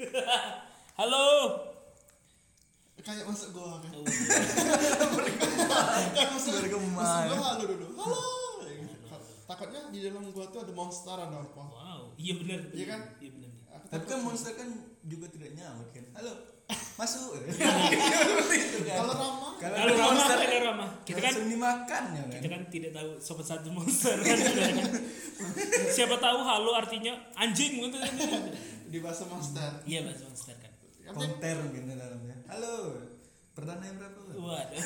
Halo. Kayak masuk gua kan. Oh, Kayak masuk gua halo dulu. Halo. Takutnya di dalam gua tuh ada monster ada apa. Wow, iya benar. Iya kan? Iya benar. Tapi kan monster kan juga tidak nyaman kan. Halo, masuk. kalau ramah Kalau Kalau ada ramah, kalau ramah. Kita kan dimakan ya kan. kita kan tidak tahu sobat satu monster kan. Siapa tahu halo artinya anjing gitu. di bahasa monster. Iya bahasa monster kan. Konter gitu dalamnya. Halo, perdana yang berapa? Waduh.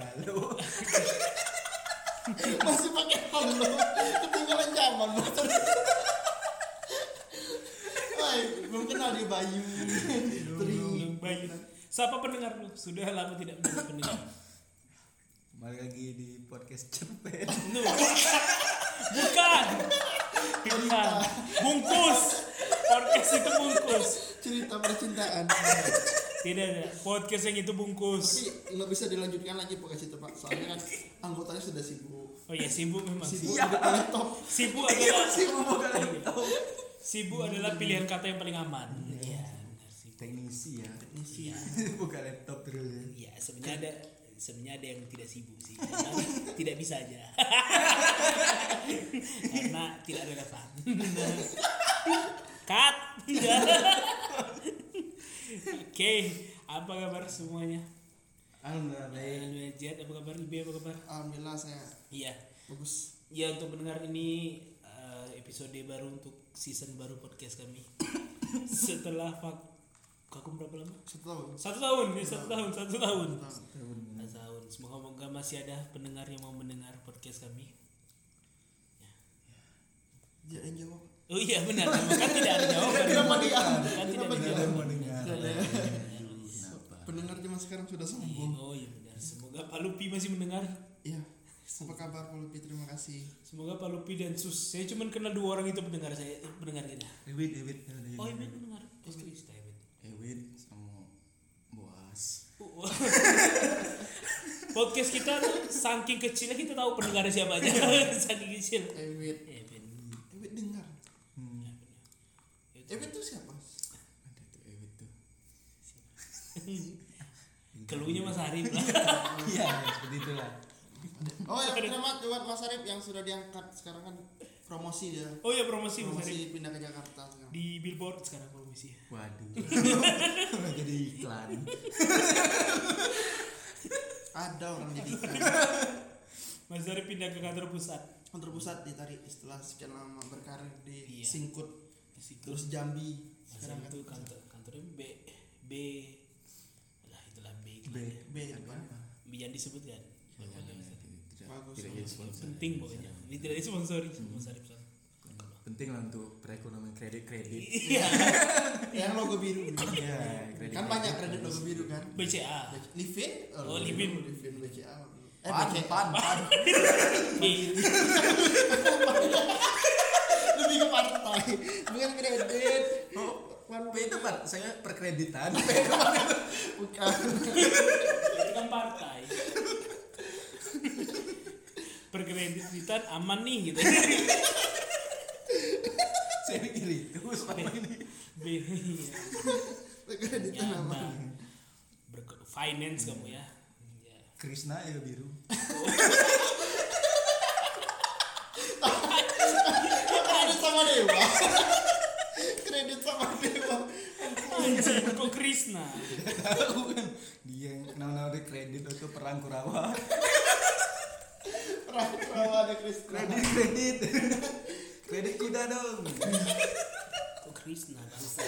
Halo. masih pakai halo. Ketinggalan zaman motor. Belum kenal dia Bayu. Tri. Bayu. Siapa pendengar lu? Sudah lama tidak mendengar pendengar. Kembali lagi di podcast cepet. No. Bukan. Bukan. Bungkus. Podcast itu bungkus. Cerita percintaan. Tidak ada. Podcast yang itu bungkus. Tapi nggak bisa dilanjutkan lagi podcast itu Pak. Soalnya kan anggotanya sudah sibuk. Oh ya sibuk memang. Sibuk Iya. laptop. Sibuk adalah Sibuk laptop. sibuk adalah pilihan kata yang paling aman. Iya. benar, sibuk. Teknisi ya. Teknisi. buka laptop terus ya. Iya, sebenarnya ada sebenarnya ada yang tidak sibuk sih. Karena tidak bisa aja. Karena tidak relevan. Cut. Oke, apa kabar semuanya? Alhamdulillah baik. Alhamdulillah, apa kabar? Ibi, apa kabar? Alhamdulillah saya Iya. bagus. Ya untuk mendengar ini eh, episode baru untuk season baru podcast kami. Setelah vak- vakum berapa lama? Satu tahun. Satu tahun, ya, satu tahun, satu tahun. Satu tahun. Satu tahun. Semoga-moga masih ada pendengar yang mau mendengar podcast kami. Dia yang jawab. Oh iya benar, kan tidak ada jawaban. Kenapa dia? Kan tidak ada? Tidak jawaban. mau dengar. Kenapa? Pendengar zaman sekarang sudah sombong. Oh iya benar. Semoga Pak Lupi masih mendengar. Iya. Apa kabar Pak Lupi? Terima kasih. Semoga Pak Lupi dan Sus. Saya cuma kenal dua orang itu pendengar saya, eh, pendengar kita. Ewit, Ewit. Oh iya pendengar. Oh Krista Ewit. Ewit sama Boas. Oh. Podcast kita tuh saking kecilnya kita tahu pendengarnya siapa aja. saking kecil. Ewit. Ewit. Ewit dengar. Ewit itu siapa? Ada tuh Ewit tuh. Keluhnya Mas Arif lah. Iya, seperti itulah. Oh ya, terima buat Mas Arif yang sudah diangkat sekarang kan promosi dia. Oh iya promosi Mas Arif. Promosi pindah ke Jakarta sekarang. Di billboard sekarang promosi. Waduh. Jadi iklan. Ada orang jadi iklan. Mas Arif pindah ke kantor pusat. Kantor pusat ditarik setelah sekian lama berkarir di Iya. Singkut situ. terus Jambi sekarang Arif kan itu kantor kantornya B B lah itulah B. B. B depan. B yang disebut kan. Bagus. Tidak jadi sponsor. Penting pokoknya. Ini tidak disponsori Mas Arif soalnya. Penting lah untuk perekonomian kredit-kredit. Iya. Yang logo biru. Iya, kredit. kan banyak kredit logo biru kan. BCA. Livin? Oh, Livin. Livin BCA. Eh, Pan, BCA. pan, pan. Bukan kredit. Oh, P itu pak, saya perkreditan. Bukan. Itu kan partai. Perkreditan aman nih gitu. saya pikir itu selama ini. B. Iya. Kreditan apa? Nyaman. Berke- finance kamu ya. Iya. Krishna ya biru. Kredit sama dewa. Kredit sama dewa. Anjing, kok Krishna? Kan? Dia yang kenal-kenal di kredit itu perang Kurawa. Rawa ada Krishna. Kredit, kredit. kredit kuda dong. Kok Krishna bangsa?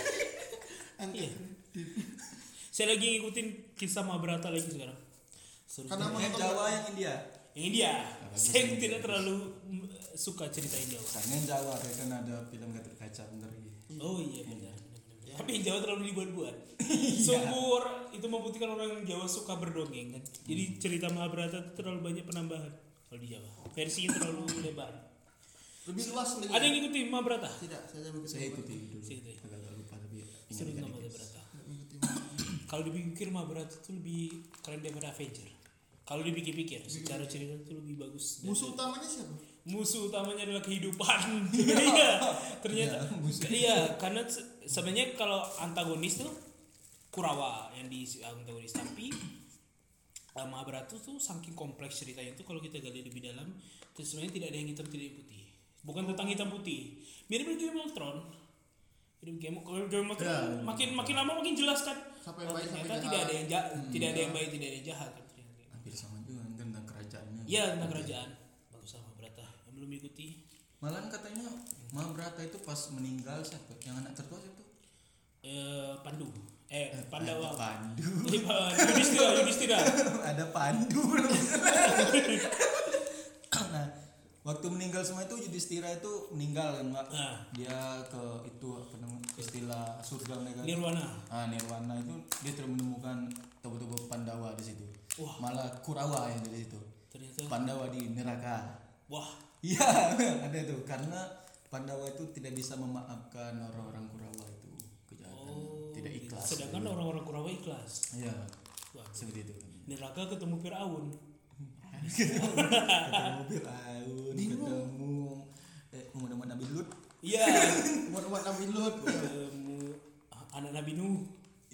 Iya. Saya lagi ngikutin kisah Mahabharata lagi sekarang. Seru Karena. Yang Jawa yang India. Yang India. Saya tidak terlalu mm, suka cerita India. Karena yang Jawa ya kan ada film Gatot Kaca bentar lagi. Oh iya benar. benar. Tapi yang Jawa terlalu dibuat-buat. Sungguh orang itu membuktikan orang yang Jawa suka berdongeng kan. Jadi cerita Mahabharata itu terlalu banyak penambahan kalau di Jawa. Versinya terlalu lebar. Lebih luas lagi. Ada yang ngikutin Mahabharata? Tidak, saya begitu. Saya ikuti dulu. Saya ikuti. Agak lupa tapi ingat Seru. Mahabharata. Kalau dipikir Mahabharata itu lebih keren daripada Avenger. Kalau dipikir-pikir, secara cerita itu lebih bagus. Musuh utamanya siapa? musuh utamanya adalah kehidupan. Iya. ternyata Ya, iya karena se- sebenarnya kalau antagonis tuh Kurawa yang di antagonis tapi uh, Mahabharata tuh saking kompleks ceritanya tuh kalau kita gali lebih dalam terus sebenarnya tidak ada yang hitam tidak putih bukan tentang hitam putih mirip dengan Game of Thrones mirip Game of, Game of Thrones Ya. makin makin lama makin jelas kan Sampai Oh, baik, sampai ternyata jahat. tidak ada yang jahat Hmm. tidak ada yang baik tidak ada yang jahat. Hampir sama juga tentang kerajaannya. Iya tentang kerajaan. Bagus sama yang belum ikuti. Malahan katanya Mahabharata itu pas meninggal siapa? Yang anak tertua siapa? Eh, Pandu. Eh Pandawa. Pandu. Pak Yudhistira, Yudhistira. ada Pandu. Nah waktu meninggal semua itu Yudhistira itu meninggal kan Mbak? Nah, dia ke itu apa namanya istilah surga mereka. Nirwana. ah Nirwana itu dia menemukan tubuh-tubuh Pandawa di situ Wah. malah Kurawa yang ada di situ Ternyata Pandawa di neraka wah, Iya, ada itu karena Pandawa itu tidak bisa memaafkan orang-orang Kurawa itu kejahatan, oh. tidak ikhlas. Sedangkan orang-orang Kurawa ikhlas. Iya, seperti itu. neraka ketemu Firaun. ketemu Fir'aun, ketemu eh Muhammad Nabi Lut. Iya, Muhammad Nabi Lut ketemu anak Nabi Nuh.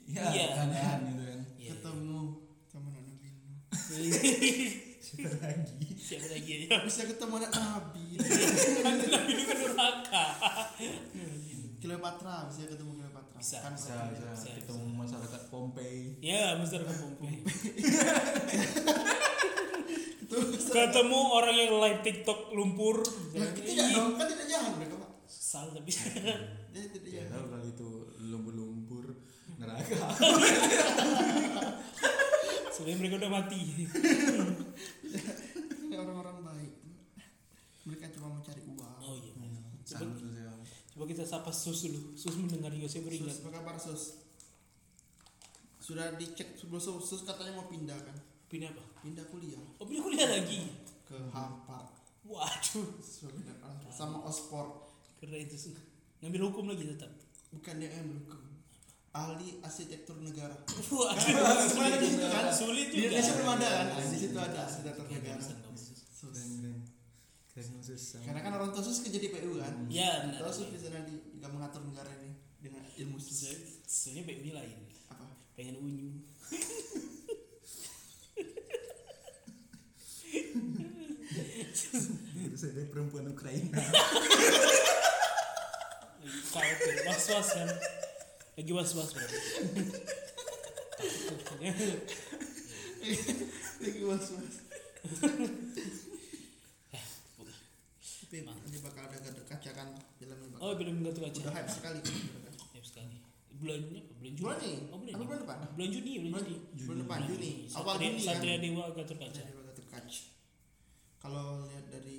Iya, kan kan gitu kan. Iya. ketemu sama anak Nabi Lut. Siapa lagi? Siapa lagi ya? Bisa ketemu anak Nabi. Anak Nabi kan neraka. Kleopatra, bisa ketemu Kleopatra. Bisa, Kan Bisa, Kleopatra. bisa ketemu masyarakat Pompei. Ya, masyarakat Pompei. Itu Ketemu orang yang live TikTok lumpur. Ya, tidak dong, kan tidak jahat mereka, Pak. Salah tapi Dia tidak Ya, jahat. kalau itu lumpur-lumpur neraka. Sebenarnya mereka udah mati. Orang-orang baik. Mereka cuma mencari uang. Oh iya. Coba, tuh saya. coba kita sapa Sus dulu. Sus mendengar juga saya beringat. Sus, apa kabar Sus? Sudah dicek sebelum Sus, Sus katanya mau pindah kan? Pindah apa? Pindah kuliah Oh pindah kuliah lagi. ke Harvard. Waduh. Sama Oxford. Keren itu Sus. Ngambil hukum lagi tetap. Bukan dia yang hukum. Ahli arsitektur negara. Di situ kan? Sulit Di juga. Indonesia belum ada kan? Di situ ada arsitektur negara. Karena kan orang tua Sus kerja di PU kan? Ya benar. Terus Sus bisa nanti juga mengatur negara ini dengan ilmu Sus. Se- Sebenarnya baik lain. Apa? Pengen unyu. Terus ada perempuan Ukraina. Lagi khawatir. Was was kan. Lagi was was. Lagi was was. Tapi ini bakal ada gaduh kaca kan filmnya bakal. Oh film Gatot Kaca. Udah hype sekali. Hype sekali. Apa? Bulan Juni. Bulan nih? Oh bulan Apa bulan depan? Bulan Juni, bulan Bulan, Juni. bulan depan Juni. Awal Juni kan. Satria Dewa Gatot Kaca. Gatot Kaca. Kalau lihat dari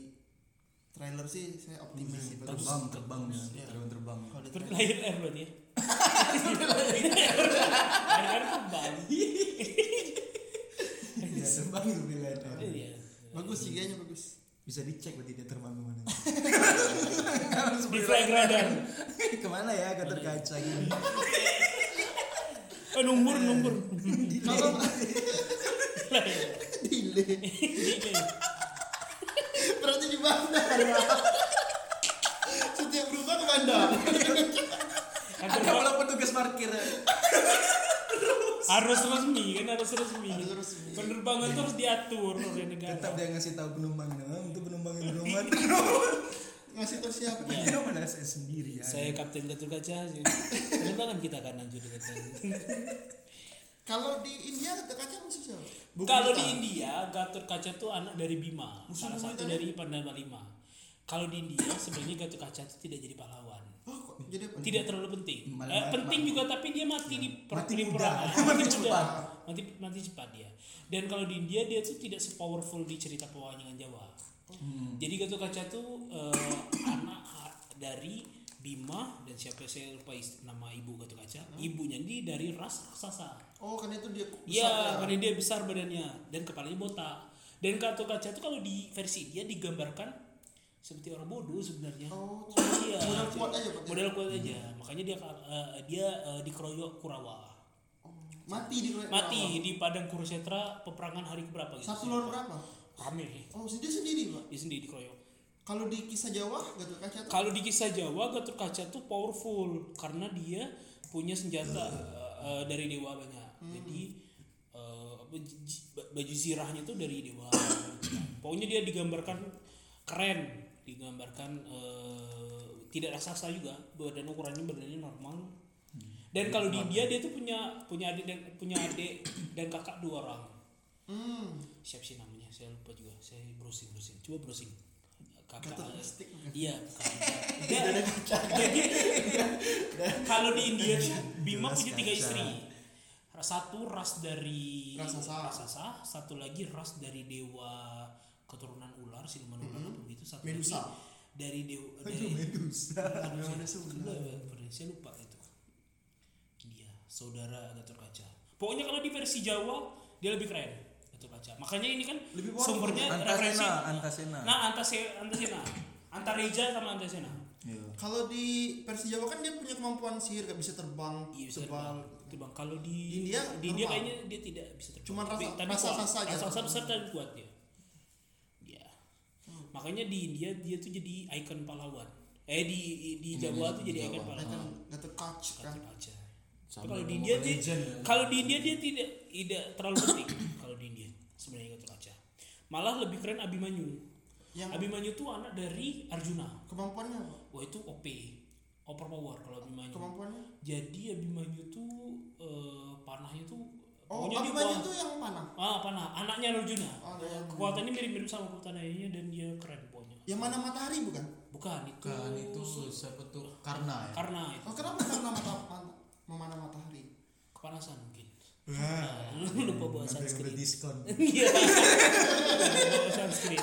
trailer sih saya optimis sih bagus. terbang, terbang ya. Iya. Terbang, terbang. Kalau trailer- air berarti ya. Air air terbang. Dia terbang itu. Iya. bagus sih kayaknya bagus. Bisa dicek berarti dia terbang ke mana. Di flag radar. ke mana ya Gatot Kaca gini. Oh numbur numbur. Kalau delay berarti di bandar. Setiap berubah ke bandar. Kan Ada pula petugas parkir. harus resmi kan harus resmi. Harus resmi. Penerbangan tuh harus diatur oleh negara. Tetap dia ngasih tahu penumpang nah, untuk penumpang yang rumah. Ngasih tahu siapa? Dia mana saya sendiri ya. Saya Kapten Gatot Kaca. Penerbangan kita akan lanjut dengan Kalau di India Gatot Kaca musuh siapa? Kalau di. India, Gatot Kaca tuh anak dari Bima, Musuh salah satu dari Pandava Lima. Kalau di India sebenarnya Gatot Kaca itu tidak jadi pahlawan. Jadi apa? Tidak terlalu penting. Malah- Eh, penting juga tapi dia mati di per- Mati di muda. Mati Mati cepat. Mati mati cepat dia. Dan kalau di India dia tuh tidak sepowerful di cerita pewayangan Jawa. Hmm. Jadi Gatot Kaca tuh eh, anak dari Bima dan siapa saya lupa nama ibu Gatot Kaca. Ibunya ini dari ras raksasa. Oh, karena itu dia besar Iya, ya. karena dia besar badannya dan kepalanya botak. Dan Gatot Kaca itu kalau di versi dia digambarkan seperti orang bodoh sebenarnya. Oh, Iya. modal kuat aja Pak. Modal kuat aja. Makanya dia eh, dia eh, dikeroyok Kurawa. Oh, mati di Mati di padang Kurusetra peperangan hari keberapa gitu. Satu lawan berapa? Rame. Oh, dia sendiri, Pak. Dia sendiri dikeroyok. Kalau di kisah Jawa Gatot Kaca tuh Kalau di kisah Jawa Gatot Kaca tuh powerful karena dia punya senjata eh, dari dewa banyak. Jadi apa, ji- ji- baju zirahnya tuh dari dewa. Pokoknya dia digambarkan keren, digambarkan eh, tidak raksasa juga. Badan ukurannya badannya normal. Dan kalau di India dia tuh punya punya adik dan punya adik dan kakak dua orang. hmm, Siapa sih namanya? Saya lupa juga. Saya browsing browsing. Coba browsing. Kakak Plastik? Iya, bukan. Dia- Jadi kalau di India tuh Bima Jelas punya tiga kaca. istri. Satu ras dari Raksasa. raksasa, satu lagi ras dari dewa keturunan ular, siluman ular apa begitu, satu Medusa. lagi dari dewa Aduh, dari Medusa. Memang saya, lupa itu. Dia saudara Gatot Kaca. Pokoknya kalau di versi Jawa dia lebih keren Gatot Kaca. Makanya ini kan Lebih sumbernya referensi. Antasena, Antasena. Nah, Antase, Antasena. Antareja sama Antasena. Iya. Kalau di versi Jawa kan dia punya kemampuan sihir gak bisa terbang, Iya bisa terbang. Terbang. Kalau di Di India di India kayaknya dia tidak bisa terbang. Cuman Tapi- rasa- tapi rasa- kuat. rasa aja. Rasa besar dan kuat dia. Iya. Makanya di India dia tuh jadi ikon pahlawan. Eh di di Jawa tuh jadi ikon kan pahlawan. Gatot Kaca kan. Kalau di India dia ya. kalau di India dia tidak tidak terlalu penting kalau di India sebenarnya Gatot Kaca. Malah lebih keren Abimanyu. Yang Abimanyu tuh anak dari Arjuna. kemampuannya apa? Wah itu OP, overpower kalau Abimanyu. Kemampuannya? Jadi Abimanyu tuh eh, panahnya tuh Oh, pokoknya Abimanyu kuat. tuh yang panah. ah panah, anaknya Arjuna. Oh, yang Kekuatannya mirip-mirip sama kekuatan ayahnya dan dia keren pokoknya. Yang mana matahari bukan? Bukan itu. Bukan itu siapa tuh? Karena ya. Karena itu Oh, kenapa karena mata, memanah matahari? kepanasan mungkin. Wah, Lu lupa bawa sunscreen. diskon. Iya. Lupa bawa sunscreen.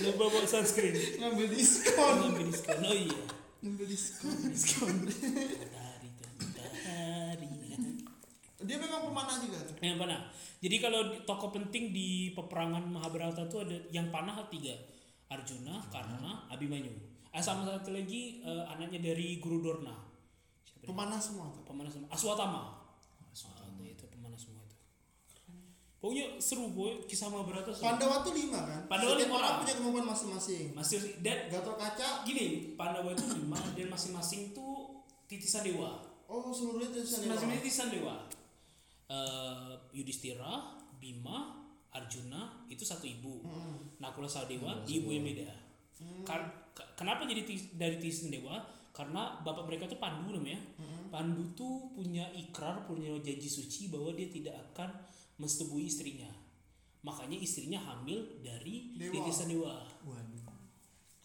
Lupa bawa sunscreen. Ngambil diskon. Ngambil diskon. Oh iya. Ngambil diskon. Diskon. Dia memang pemanah juga tuh. Yang panah. Jadi kalau tokoh penting di peperangan Mahabharata itu ada yang panah tiga. Arjuna, Karna, Abimanyu. Ah sama satu lagi eh, anaknya dari Guru Dorna. Siapa dia? Pemanah semua tuh. Pemanah semua. Aswatama. Aswatama itu pemanah semua itu. Pokoknya seru boy kisah Mahabharata seru. Pandawa tuh lima kan? Pandawa lima orang punya kemampuan masing-masing. Masih dan Gatot Kaca, gini Pandawa itu lima dan masing-masing tuh titisan dewa. oh seluruhnya bisa Masing-masing titisan dewa. Eh, Yudhistira, Bima, Arjuna itu satu ibu. Hmm. Nakula Sadewa di ibu yang beda. Kar- ke- kenapa jadi tis- dari titisan dewa? Karena bapak mereka tuh Pandu namanya. Hmm. Pandu tuh punya ikrar, punya janji suci bahwa dia tidak akan mensetubui istrinya. Makanya istrinya hamil dari Dewa. titisan dewa. Waduh.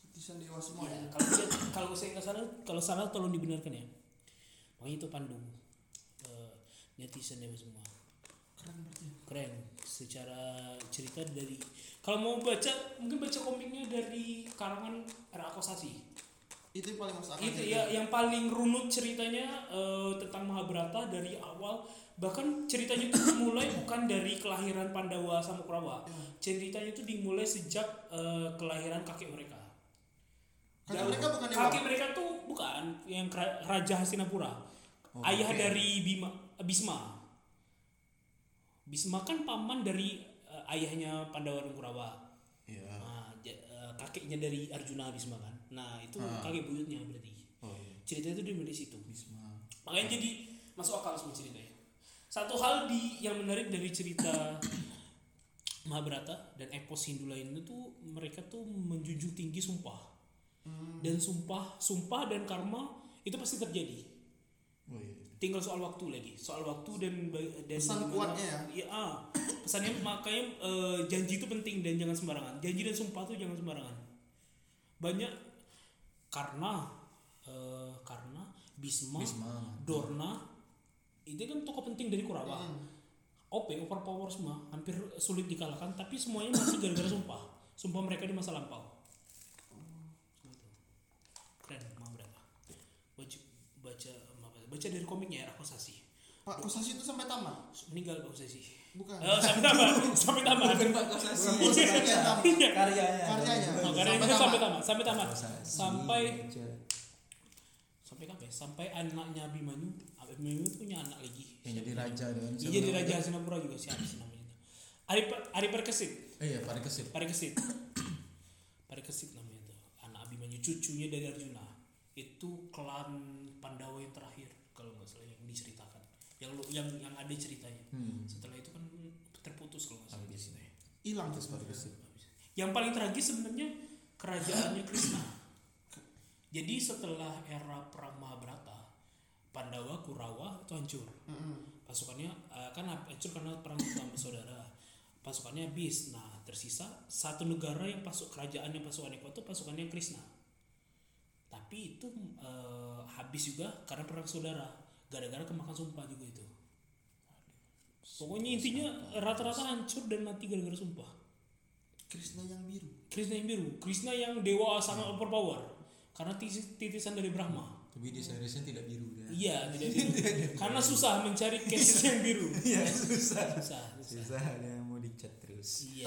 Titisan dewa semua Ya, ya. kalau dia, kalau saya nggak salah, kalau salah tolong dibenarkan ya. Makanya itu Pandu. Netizen dewa semua. Keren berarti. Keren. Secara cerita dari kalau mau baca mungkin baca komiknya dari karangan Era Kosasi. Itu yang paling masuk. Itu ya yang paling runut ceritanya eh, tentang Mahabharata dari awal bahkan ceritanya itu dimulai bukan dari kelahiran Pandawa sama Kurawa. Ceritanya itu dimulai sejak eh, kelahiran kakek mereka. Kakek Jauh. mereka bukan kakek mereka tuh bukan yang Raja Hastinapura. Oh, Ayah oke. dari Bima Bisma. Bisma kan paman dari eh, ayahnya Pandawa dan Kurawa. Iya. Nah, eh, kakeknya dari Arjuna Bisma kan. Nah, itu Ah. kakek buyutnya berarti. Oh iya. Ceritanya itu dimulai situ. Bisma. Makanya jadi masuk akal semua ceritanya. Satu hal di yang menarik dari cerita Mahabharata dan epos Hindu lainnya tuh mereka tuh menjunjung tinggi sumpah. Dan sumpah, sumpah dan karma itu pasti terjadi. Oh iya. Tinggal soal waktu lagi, soal waktu dan dan Pesan kuatnya ya? Iya, ah. pesannya makanya eh, janji itu penting dan jangan sembarangan. Janji dan sumpah tuh jangan sembarangan. Banyak karena eh, karena Bisma, Bisma. Dorna itu kan tokoh penting dari Kurawa. Hmm. OP, overpower semua, hampir sulit dikalahkan, tapi semuanya masih gara-gara sumpah. Sumpah mereka di masa lampau. Gitu. Keren, mau berapa? Baca, baca, baca dari komiknya ya, Rakosasi. Pak Kosasi itu sampai tamat. Meninggal Pak Kosasi. Bukan. Eh, sampai tamat, sampai tamat. Bukan Pak Kosasi. Bukan Kosasi tamat. Karyanya. Karyanya. Oh, karena Sampai itu tamat. sampai tamat, sampai tamat. Kosasi. Sampai sampai kapan? ya? Sampai anaknya Abimanyu, Abimanyu itu punya anak lagi. Yang jadi raja dan Dia jadi raja Hastinapura juga sih namanya? Ari Ari Parikesit. Eh iya, Parikesit. Parikesit. Parikesit namanya. cucunya dari Arjuna itu klan Pandawa yang terakhir kalau nggak salah yang diceritakan yang lu- yang yang ada ceritanya. Hmm. setelah itu kan terputus kalau nggak salah. Ceritanya. hilang Terus yang paling tragis sebenarnya kerajaannya Krishna. Jadi setelah era perang Mahabharata Pandawa Kurawa itu hancur. Mm-mm. pasukannya eh, kan hancur karena perang sama saudara. Pasukannya habis. Nah tersisa satu negara yang pasuk kerajaan yang pasukannya kuat itu pasukannya Krishna. Tapi itu eh, habis juga karena perang saudara gara-gara kemakan sumpah juga itu pokoknya intinya rata-rata hancur dan mati gara-gara sumpah Krishna yang biru Krishna yang biru Krishna yang dewa sangat overpower karena titis- titisan dari Brahma Tapi di seriesnya tidak biru dia. iya tidak biru karena susah mencari case yang biru Iya susah. susah susah Susah dia mau dicat terus. Iya.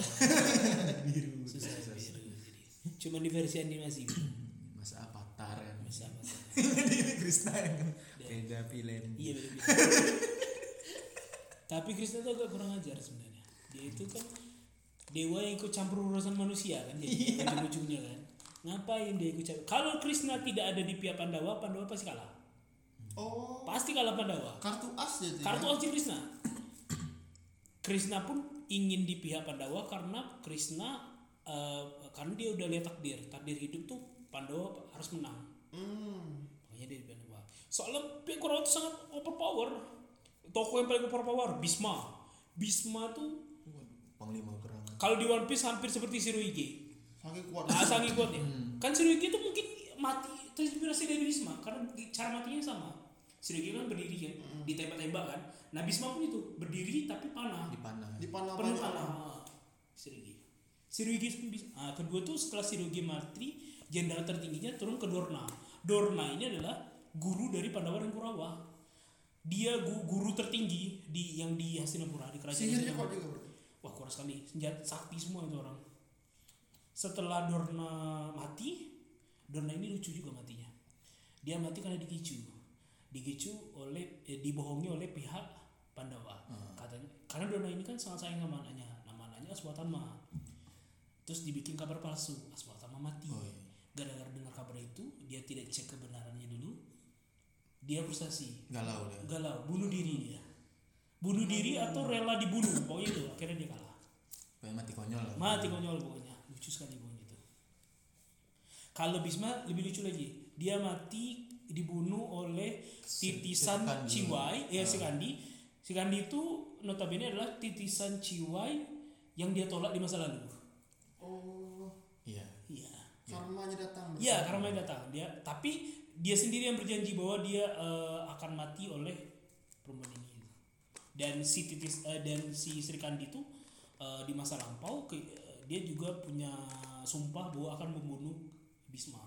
biru. Susah biru. Jadi, cuma di versi animasi. Mas Avatar kan. Mas. Ini Krishna yang beda film. Iya beda Tapi Krishna tuh agak kurang ajar sebenarnya. Dia itu kan dewa yang ikut campur urusan manusia kan jadi ujung-ujungnya kan. Ngapain dia ikut campur? Kalau Krishna tidak ada di pihak Pandawa, Pandawa pasti kalah. oh Pasti kalah Pandawa. kartu as itu Kartu ya? as Krishna. Krishna pun ingin di pihak Pandawa karena Krishna eh, karena dia udah lihat takdir, takdir hidup tuh Pandawa harus menang. Hmm. Makanya dia. Soalnya pihak Kurawa itu sangat overpower. Tokoh yang paling overpower Bisma. Bisma tuh Panglima perangan. kalau di One Piece hampir seperti Shirohige. saking kuat Nah, sangat kuatnya. Kan Shirohige itu mungkin mati terinspirasi dari Bisma karena cara matinya sama. Shirohige kan berdiri kan, ditembak-tembak kan. Nah Bisma pun itu berdiri tapi panah. Dipanah. di panah penuh panah. orang. Ah, Shirohige. Shirohige pun bisa. Ah, kedua tuh setelah Shirohige mati, jenderal tertingginya turun ke Dorna. Dorna ini adalah guru dari Pandawa dan Kurawa. Dia gu- guru tertinggi di yang di Hastinapura di kerajaan sihirnya kuat juga berarti Wah kuat sekali, senjata sakti semua itu orang. Setelah Dorna mati, Dorna ini lucu juga matinya. Dia mati karena digicu, digicu oleh eh, dibohongi oleh pihak Pandawa. Katanya karena Dorna ini kan sangat sayang sama anaknya, nama anaknya Aswatama. Terus dibikin kabar palsu, Aswatama mati. Oh, iya. Gara-gara dengar kabar itu, dia tidak cek kebenarannya. Dia frustasi, Galau dia. galau, bunuh diri dia. Bunuh diri atau rela dibunuh, pokoknya itu akhirnya dia kalah. Kayak mati konyol lah. Mati konyol pokoknya. Lucu sekali pokoknya itu. Kalau Bisma lebih lucu lagi. Dia mati dibunuh oleh titisan. Ciwai, ya Ah. Sikandi. Sikandi itu notabene adalah titisan Ciwai yang dia tolak di masa lalu. oh Iya. Iya. karmanya datang. Iya, karena main datang. Dia tapi dia sendiri yang berjanji bahwa dia eh, akan mati oleh perempuan ini. Dan si titis eh, dan si Sri Kandi itu eh, di masa lampau ke- eh, dia juga punya sumpah bahwa akan membunuh Bisma.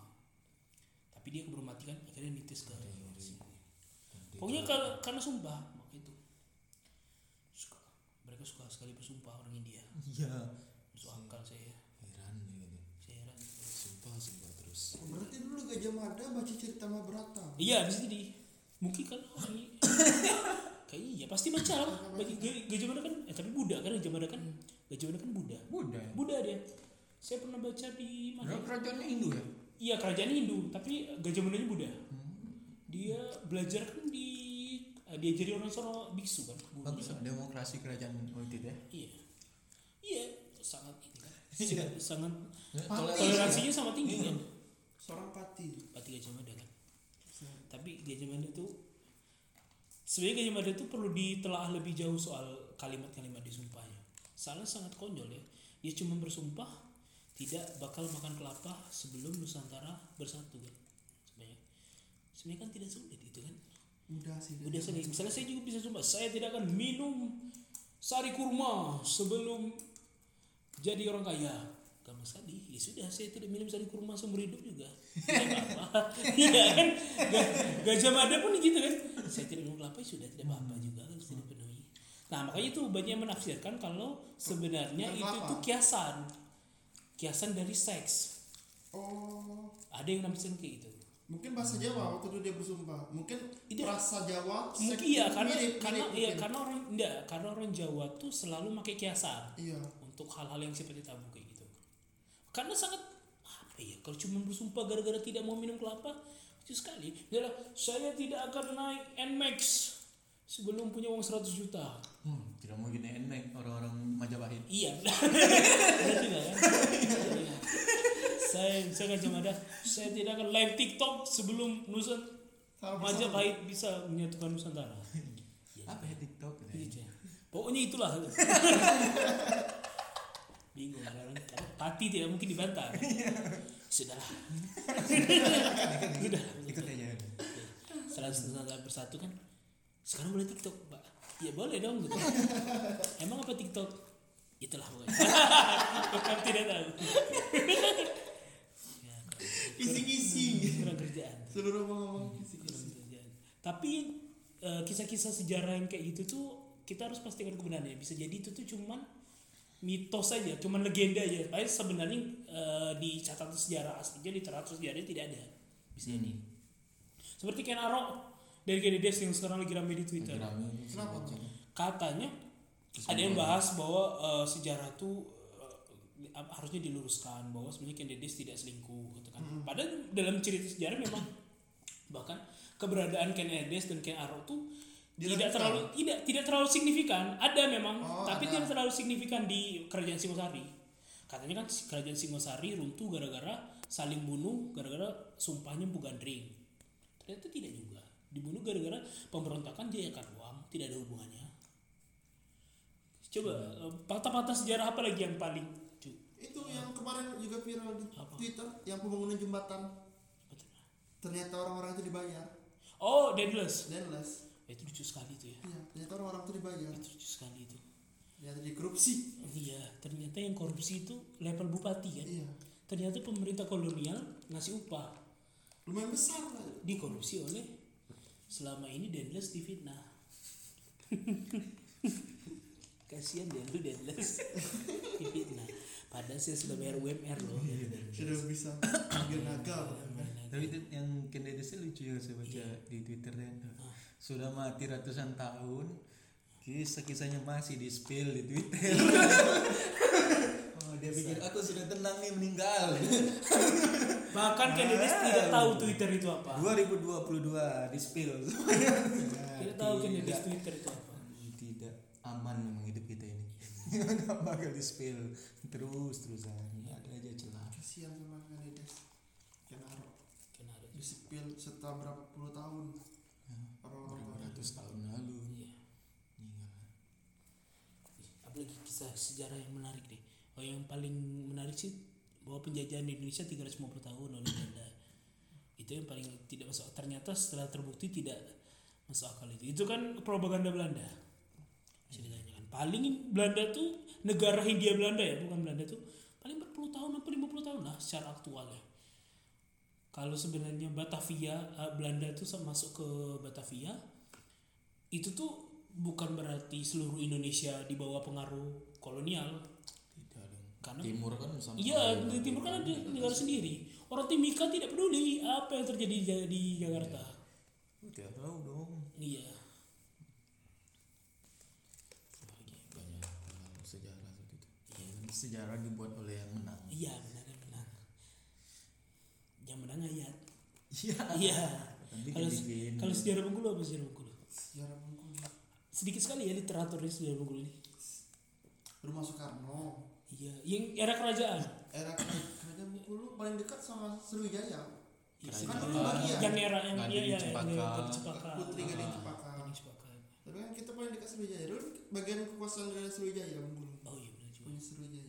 Tapi dia keburu mati kan akhirnya nitis ke Pokoknya kalau karena sumpah waktu itu. Suka. Mereka suka sekali bersumpah orang India. Iya. Masuk akal saya. Heran gitu. Heran. Sumpah sumpah terus. Berarti dulu Gajah Mada baca cerita Mahabharata Iya bisa jadi. Mungkin kan ini kayak iya pasti baca lah. Baca Ga- Gajah Mada kan eh tapi Buddha kan Gajah Mada kan Gajah Mada kan Buddha. Buddha. Buddha dia. Saya pernah baca di mana? Dia kerajaannya Hindu ya? Iya kerajaan Hindu tapi Gajah Madanya Buddha. Dia belajar kan di eh, diajari orang sono biksu kan. Bagus demokrasi kerajaan waktu itu ya. Iya. Iya sangat kan. Sangat- sangat Ya, Pati. toleransi. toleransinya sama tinggi kan. seorang pati Pati Gajah Mada kan. Tapi Gajah Mada itu sebenarnya Gajah Mada itu perlu ditelaah lebih jauh soal kalimat-kalimat di sumpahnya. Salah sangat konyol ya. Dia cuma bersumpah tidak bakal makan kelapa sebelum Nusantara bersatu kan. Sebenarnya. Sebenarnya kan tidak sulit itu kan. mudah sih Udah sekali. Misalnya saya juga bisa sumpah saya tidak akan minum sari kurma sebelum jadi orang kaya. Gak masalah, ya sudah saya tidak minum sari kurma seumur hidup juga. Tidak apa-apa. Iya kan? Ga- Gajah Mada pun gitu kan. Saya tidak minum kelapa ya sudah tidak apa-apa juga harus tidak penuhi. Nah makanya itu banyak menafsirkan kalau sebenarnya itu tuh kiasan. Kiasan dari seks. oh Ada yang nafsirkan kayak gitu. mungkin bahasa Jawa waktu itu dia bersumpah mungkin Tidak. bahasa Jawa Mungkin iya itu karena mirip, karena mirip iya karena orang enggak karena orang Jawa tuh selalu pakai kiasan iya untuk hal-hal yang seperti tabu kayak gitu. Karena sangat apa iya kalau cuma bersumpah gara-gara tidak mau minum kelapa itu sekali bilang, saya tidak akan naik Nmax sebelum punya uang 100 juta Hmm, tidak mau gini enak orang-orang Majapahit. iya kan Iya. saya saya kan cuma ada saya tidak akan live TikTok sebelum Nusa Sama Majapahit bisa menyatukan Nusantara Apa ya TikTok? Ya. Pokoknya itulah. Bingung karena pati tidak mungkin dibantah. Sudahlah. Sudah. Ikut aja. Setelah setelah bersatu kan. Sekarang boleh TikTok, Pak. Ya boleh dong gitu. Emang apa TikTok? Itulah pokoknya. Bukan tidak tahu. ya, Kisi-kisi. kurang kerjaan. Seluruh ngomong kerjaan. Tapi eh, kisah-kisah sejarah yang kayak gitu tuh kita harus pastikan kebenarannya. Bisa jadi itu tuh cuman mitos saja, cuman legenda aja. Tapi sebenarnya eh, di catatan sejarah aslinya di literatur sejarahnya tidak ada. Bisa jadi. Seperti Ken Arok dari Genedes yang sekarang lagi rame di Twitter. Kenapa? Katanya ada yang bahas bahwa eh, sejarah tuh eh, apa- harusnya diluruskan bahwa sebenarnya Ken Dedes tidak selingkuh gitu kan. Padahal dalam cerita sejarah memang bahkan keberadaan Ken Dedes dan Ken Arok tuh tidak terlalu tidak tidak terlalu signifikan. Ada memang, Oh, tapi ada. tidak terlalu signifikan di kerajaan Singosari. Katanya kan kerajaan Singosari runtuh gara-gara saling bunuh gara-gara sumpahnya Bu Gandring. Ternyata tidak juga. Dibunuh gara-gara pemberontakan Jayakaruam, tidak ada hubungannya. Coba eh, fakta-fakta sejarah apa lagi yang paling cu? Itu yang kemarin juga viral di Apa? Twitter, yang pembangunan jembatan. Ternyata orang-orang itu dibayar. Oh, Deadless. Denless. Itu lucu sekali itu ya. Iya, ternyata orang-orang itu dibayar. Itu lucu sekali itu. Ternyata dikorupsi. Iya, ternyata yang korupsi itu level bupati kan. Iya. Ternyata pemerintah kolonial ngasih upah Lumayan besar lah. dikorupsi oleh selama ini Deadless difitnah. Kasihan dia lu Deadless difitnah. Padahal saya sudah bayar UMR loh. Sudah bisa dia naga. Tapi yang Ken Dedes lucu ya saya baca di Twitter ya. Sudah mati ratusan tahun, kisah-kisahnya masih di spill di Twitter. oh, dia pikir aku sudah tenang nih meninggal. Bahkan Kennedy tidak tahu Twitter itu apa. 2022 di spill. Tidak tahu Kennedy Twitter itu apa. Tidak aman memang hidup kita ini. Nggak bakal di spill terus terusan. Ada aja celah. Kasihan Kanides. Kenaro. Kenapa? Disipil setelah berapa puluh tahun. Orang-orang Berapa pada. ratus tahun lalu. Iya. Meninggal. apalagi kisah sejarah yang menarik deh. Oh yang paling menarik sih bahwa penjajahan di Indonesia 350 tahun oleh Belanda. Itu yang paling tidak masuk ternyata setelah terbukti tidak masuk akal itu. Itu kan propaganda Belanda. Ceritanya kan paling Belanda tuh negara Hindia Belanda ya bukan Belanda tuh paling berpuluh tahun atau 50 tahun lah secara aktual ya. Kalau sebenarnya Batavia eh, Belanda tuh masuk ke Batavia itu tuh bukan berarti seluruh Indonesia di bawah pengaruh kolonial Tidak dong. karena Timur kan sampai iya di timur kan ada negara sendiri orang Timika tidak peduli apa yang terjadi di, Jakarta Tidak tahu dong. iya Banyak sejarah seperti itu. Sejarah dibuat oleh yang menang. iya benar benar yang menang ayat Iya. iya kalau sejarah Bengkulu apa sejarah Bengkulu Sejarah. Sedikit sekali ya literaturnya sejarah Bengkulu ini Rumah Soekarno. iya yang era kerajaan Era kerajaan Bengkulu paling dekat sama Sriwijaya. Iya, Kerajaan. Kan dulu bagian. yang era yang Gading iya iya Cempaka. Putri Gading Ah. Gading Cempaka Tapi kan kita paling dekat Sriwijaya. Dulu bagian kekuasaan dari Sriwijaya Bengkulu. oh iya benar juga Punya Sriwijaya.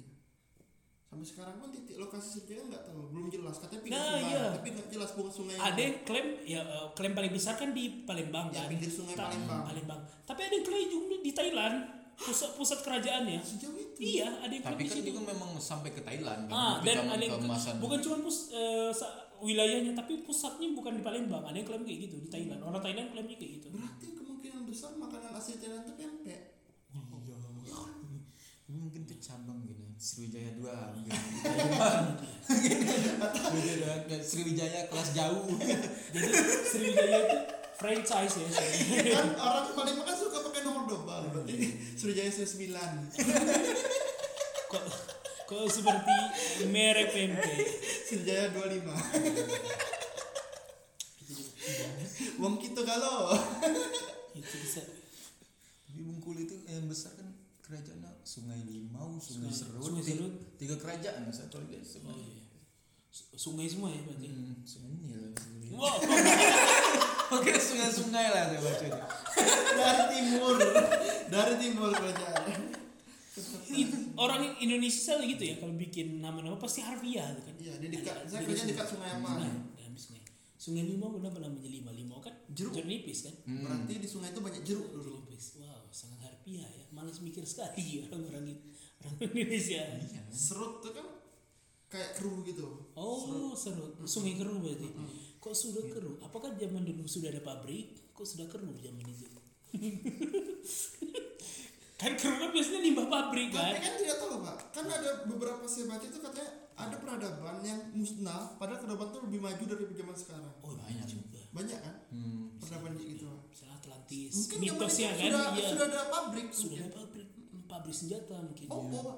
Sampai sekarang pun titik lokasi Sriwijaya nggak tahu, belum jelas. Katanya pinggir Nah, sungai, iya. tapi nggak jelas bukan sungai. ada yang klaim ya eh, klaim paling besar kan di Palembang Ya, kan pinggir sungai Ta- Palembang. Palembang tapi ada yang klaim juga di Thailand pusat pusat kerajaannya Sejauh itu. iya ada yang klaim Tapi kan situ juga memang sampai ke Thailand kan. ah dan ada yang keemasan. bukan cuma pus, sa- wilayahnya tapi pusatnya bukan di Palembang ada yang klaim kayak gitu di Thailand orang Thailand klaimnya kayak gitu Berarti kemungkinan besar makanan asli Thailand itu pempek. Iya. Ini mungkin tuh cabang gitu. Sriwijaya 2 mungkin. Sriwijaya dua, Sriwijaya kelas jauh. jadi Sriwijaya itu franchise ya kan orang Palembang kan suka pakai nomor double. Berarti Sriwijaya 9. kok Kok seperti merek pempek. Sriwijaya 25 Wong kita kalau Itu bisa. Di Bengkulu itu yang besar kan kerajaannya Sungai Limau, Sungai, Sungai- Serut, Sungai tiga, Serut. tiga kerajaan satu lagi Oh Sungai. iya. Sungai semua ya berarti. Hmm, sungai Nil. Wow. Oke, sungai-sungai lah saya baca ini. dari timur dari timur kerajaan orang Indonesia gitu ya kalau bikin nama-nama pasti harfiah gitu kan. iya di dekat saya kerja dekat sungai apa Sungai, sungai. Limau kenapa namanya lima limau kan? Jeruk. nipis kan? Hmm. berarti di sungai itu banyak jeruk dulu Jeruk nipis. Wow, sangat harfiah ya. Malas mikir sekali orang-orang. Orang Indonesia. Iya. serut tuh kan kayak keruh gitu Oh, serut. Sungai keruh berarti. Kok sudah keruh? Apakah zaman dulu sudah ada pabrik? Kok sudah keruh zaman itu? kan keruh kan biasanya limbah pabrik tapi kan? kan tidak tahu pak kan ada beberapa saya baca itu katanya ada peradaban yang musnah padahal peradaban itu lebih maju dari zaman sekarang Oh, banyak juga. banyak kan Hmm. peradaban kayak gitu Misalnya Atlantis. mungkin Mitosnya kan? sudah, Iya. sudah ada pabrik Sudah ada pabrik. Pabrik senjata mungkin. oh, ya. oh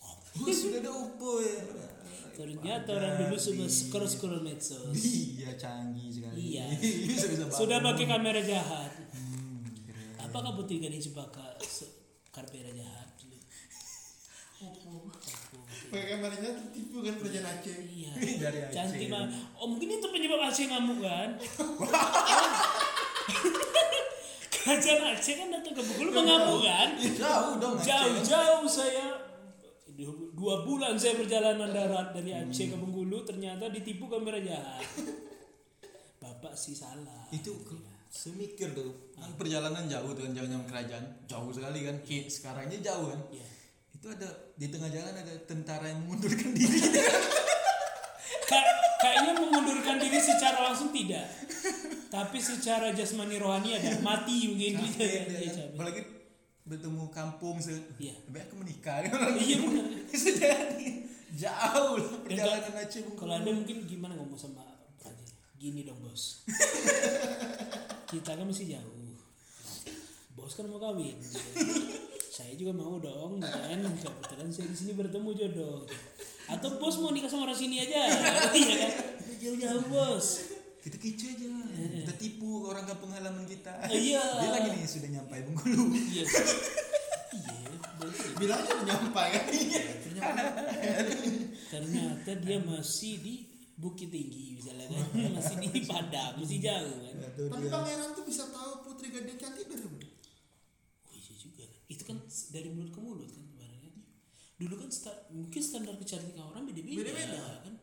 Oh, sudah ada Oppo ya. Ternyata orang dulu sudah scroll-scroll medsos. Iya, canggih sekali. Iya. Sudah pakai kamera jahat. Hmm. Apakah Putri Gading Cempaka kamera jahat. Aku- pakai kameranya tertipu kan kerajaan Aceh Iya. Dari Aceh. Cantik banget. Oh mungkin itu penyebab Aceh ngamuk kan? Kerajaan Aceh kan datang ke Bengkulu mengamuk kan? Jauh dong. Jauh-jauh saya dua bulan saya perjalanan darat dari Aceh ke Bengkulu ternyata ditipu kamera jahat. Bapak sih salah. Itu ke- saya mikir tuh kan perjalanan jauh tuh kan jauh kerajaan jauh sekali kan Ki- sekarangnya jauh kan Iya. itu ada di tengah jalan ada tentara yang mengundurkan diri kayaknya mengundurkan diri secara langsung tidak. Tapi secara jasmani rohani ada mati mungkin gitu ya. Kan. capek. apalagi bertemu kampung se Iya. lebih aku menikah Iya benar. jauh lah perjalanan Aceh Bengkulu. Kalau ada mungkin gimana ngomong sama? Gini dong bos. Kita kan masih jauh. Bos kan mau kawin. gitu. Saya juga mau dong, kan? Kebetulan saya di sini bertemu jodoh. Atau bos mau nikah sama orang sini aja, iya kan? Jauh-jauh bos. kita kicu aja. Kita tipu orang kampung halaman kita. Iya. dia lagi nih sudah nyampai Bengkulu. Iya. Iya, bilang aja nyampai. Kan ternyata, ternyata dia masih di Bukit Tinggi misalnya kan. Masih di Padang masih jauh kan. Tapi pangeran tuh bisa tahu putri gading cantik dari mana oh iya juga kan itu kan dari mulut ke mulut kan ibaratnya. Dulu kan sta- mungkin standar kecantikan orang beda-beda Beda-beda. kan?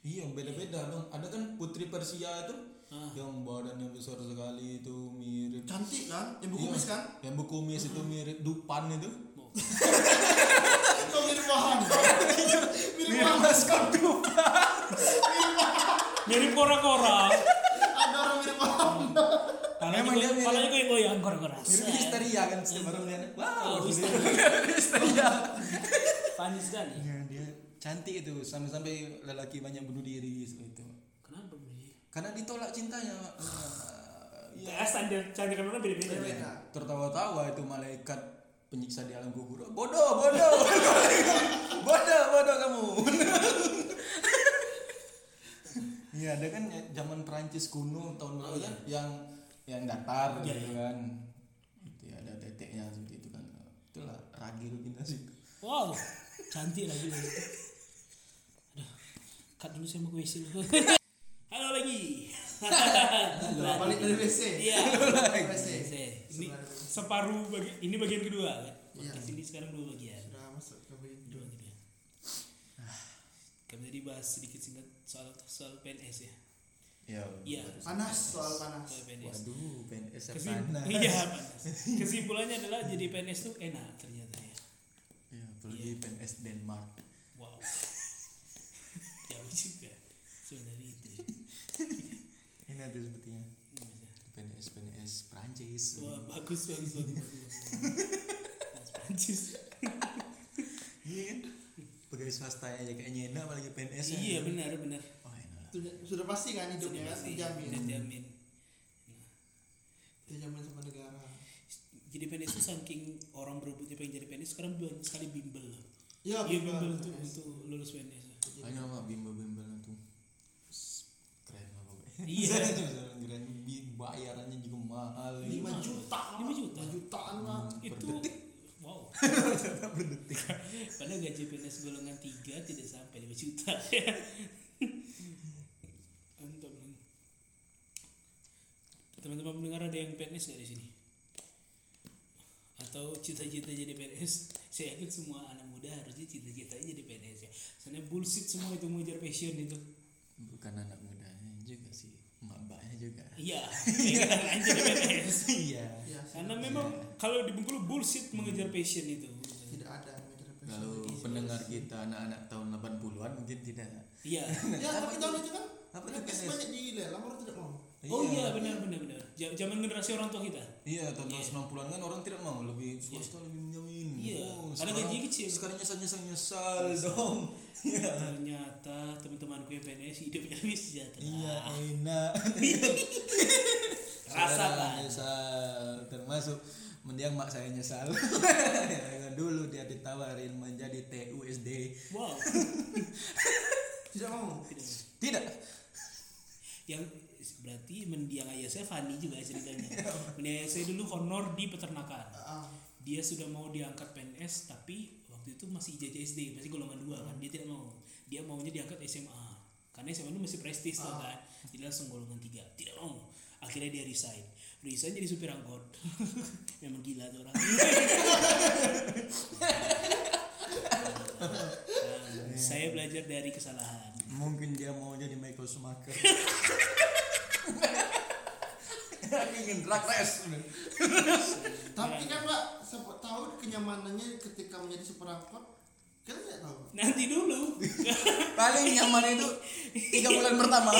Iya beda-beda dong ada kan putri Persia itu Ah. yang badannya besar sekali itu mirip. Cantik kan? Yang Iya. berkumis kan? Yang berkumis itu mirip dupan itu. Oh. kok mirip wahan? Mirip mirip wahan. Maskot dupan? Mirip kora-kora ada orang mirip wahan palanya Memang dia mirip- palanya goyang goyang kora-kora mirip histeria kan setiap orang lihat. Wow Oh, histeria. Panis sekali. Ya, dia cantik itu sampai-sampai lelaki banyak bunuh diri seperti itu. Kenapa beli karena ditolak cintanya. Ya ya, standar kecantikan orang beda-beda? Tertawa-tawa itu malaikat penyiksa di alam kubur. Bodoh bodoh. Bodoh bodoh kamu. Iya ada kan ya, zaman Perancis kuno tahun berapa kan yang yang datar Iya, gitu iya. kan itu ya, ada teteknya seperti itu kan itulah ragil kita sih wow cantik lagi Aduh, cut dulu saya mau ke WC dulu. halo lagi balik dari WC Iya. WC Ini separuh bagi ini bagian kedua kan. Iya. Podcast ini sekarang dua bagian. sudah masuk ke bagian Dua bagian. Kami tadi bahas sedikit singkat soal soal PNS ya. Ya Iya. panas soal panas Soal PNS. waduh PNS Kesim- panas Iya, panas. Kesimpulannya adalah jadi PNS tuh enak ternyata ya. ya apalagi PNS Denmark Wow. Jauh juga. Sebenarnya itu. ini ada sepertinya PNS PNS Prancis Wah, bagus bagus bagus. Prancis. iya kan pegawai swasta aja kayaknya enak apalagi PNS. Iya benar benar. Sudah sudah pasti kan hidupnya kan Pasti, terjamin terjamin. terjamin sama negara Jadi PNS itu saking orang berebutnya pengen jadi PNS sekarang banyak sekali bimbel. Iya, iya bimbel bimbel untuk untuk lulus PNS hanya mah bimbel-bimbel itu keren apa Iya. keren Bi- bayarannya juga mahal 5 juta. Lima juta? 5 jutaan lah. itu detik. wow per detik padahal gaji PNS golongan 3 tidak sampai 5 juta mantap man. Teman-teman pendengar ada yang PNS nggak di sini? Atau cita-cita jadi PNS saya yakin semua anak muda harusnya cita-citanya jadi PNS ya. Soalnya bullshit semua itu mengejar passion itu. Bukan anak mudanya juga sih mak mbaknya juga. Iya aja jadi PNS iya. Iya, karena memang kalau di Bengkulu bullshit mengejar passion itu. Tidak ada mengejar passion. kalau pendengar kita anak-anak tahun 80-an mungkin tidak. Iya. Ya, tapi tahun itu kan Apa PNS? banyak dilelang orang tidak mau. Oh iya benar benar benar Ja- zaman generasi orang tua kita Iya, tahun 90-an kan orang tidak mau lebih swasta lebih menjamin. Iya, Oh, karena sekarang- gaji kecil. Sekarang nyesal nyesal nyesal dong. Iya. ternyata teman-temanku yang PNS hidupnya lebih sejahtera Iya, enak. Rasakan. Sekarang nyesal termasuk mendiang mak saya nyesal. Dulu dia ditawarin menjadi TUSD. wow Tidak mau. Tidak. yang berarti mendiang ayah saya Fani juga ceritanya. Mendiang ayah saya dulu honor di peternakan. Dia sudah mau diangkat PNS tapi waktu itu masih ijazah SD masih golongan dua kan dia tidak mau. Dia maunya diangkat SMA karena SMA itu masih prestis tuh kan? Jadi langsung golongan tiga. Tidak mau. Akhirnya dia resign. Resign jadi supir angkot. Memang gila tuh orang. Saya belajar dari kesalahan. Mungkin dia mau jadi Michael Schumacher. Aku ingin drag race. Tapi kan Pak, siapa tahu kenyamanannya ketika menjadi super angkot, kita tidak tahu. nanti dulu Paling nyaman itu tiga bulan pertama.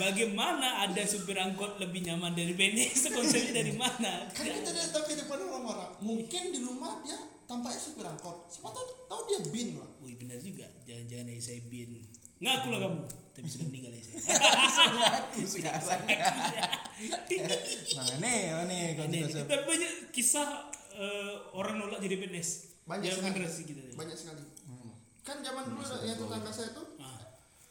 bagaimana ada supir angkot lebih nyaman dari PNS konsepnya dari mana Kan kita tidak tahu kehidupan orang-orang. Mungkin di rumah dia tampaknya super angkot. Siapa tahu tahu dia bin Pak. Wih benar juga, jangan-jangan saya bin. Ngaku lah kamu, tapi sudah meninggal saya. Aku sekarang. Mana mana tidak Tapi banyak kisah eh, orang nolak jadi PNS. Banyak Yang sekali. generasi kita. tadi. Banyak sekali. Kan zaman dulu yang tetangga saya tuh Ah,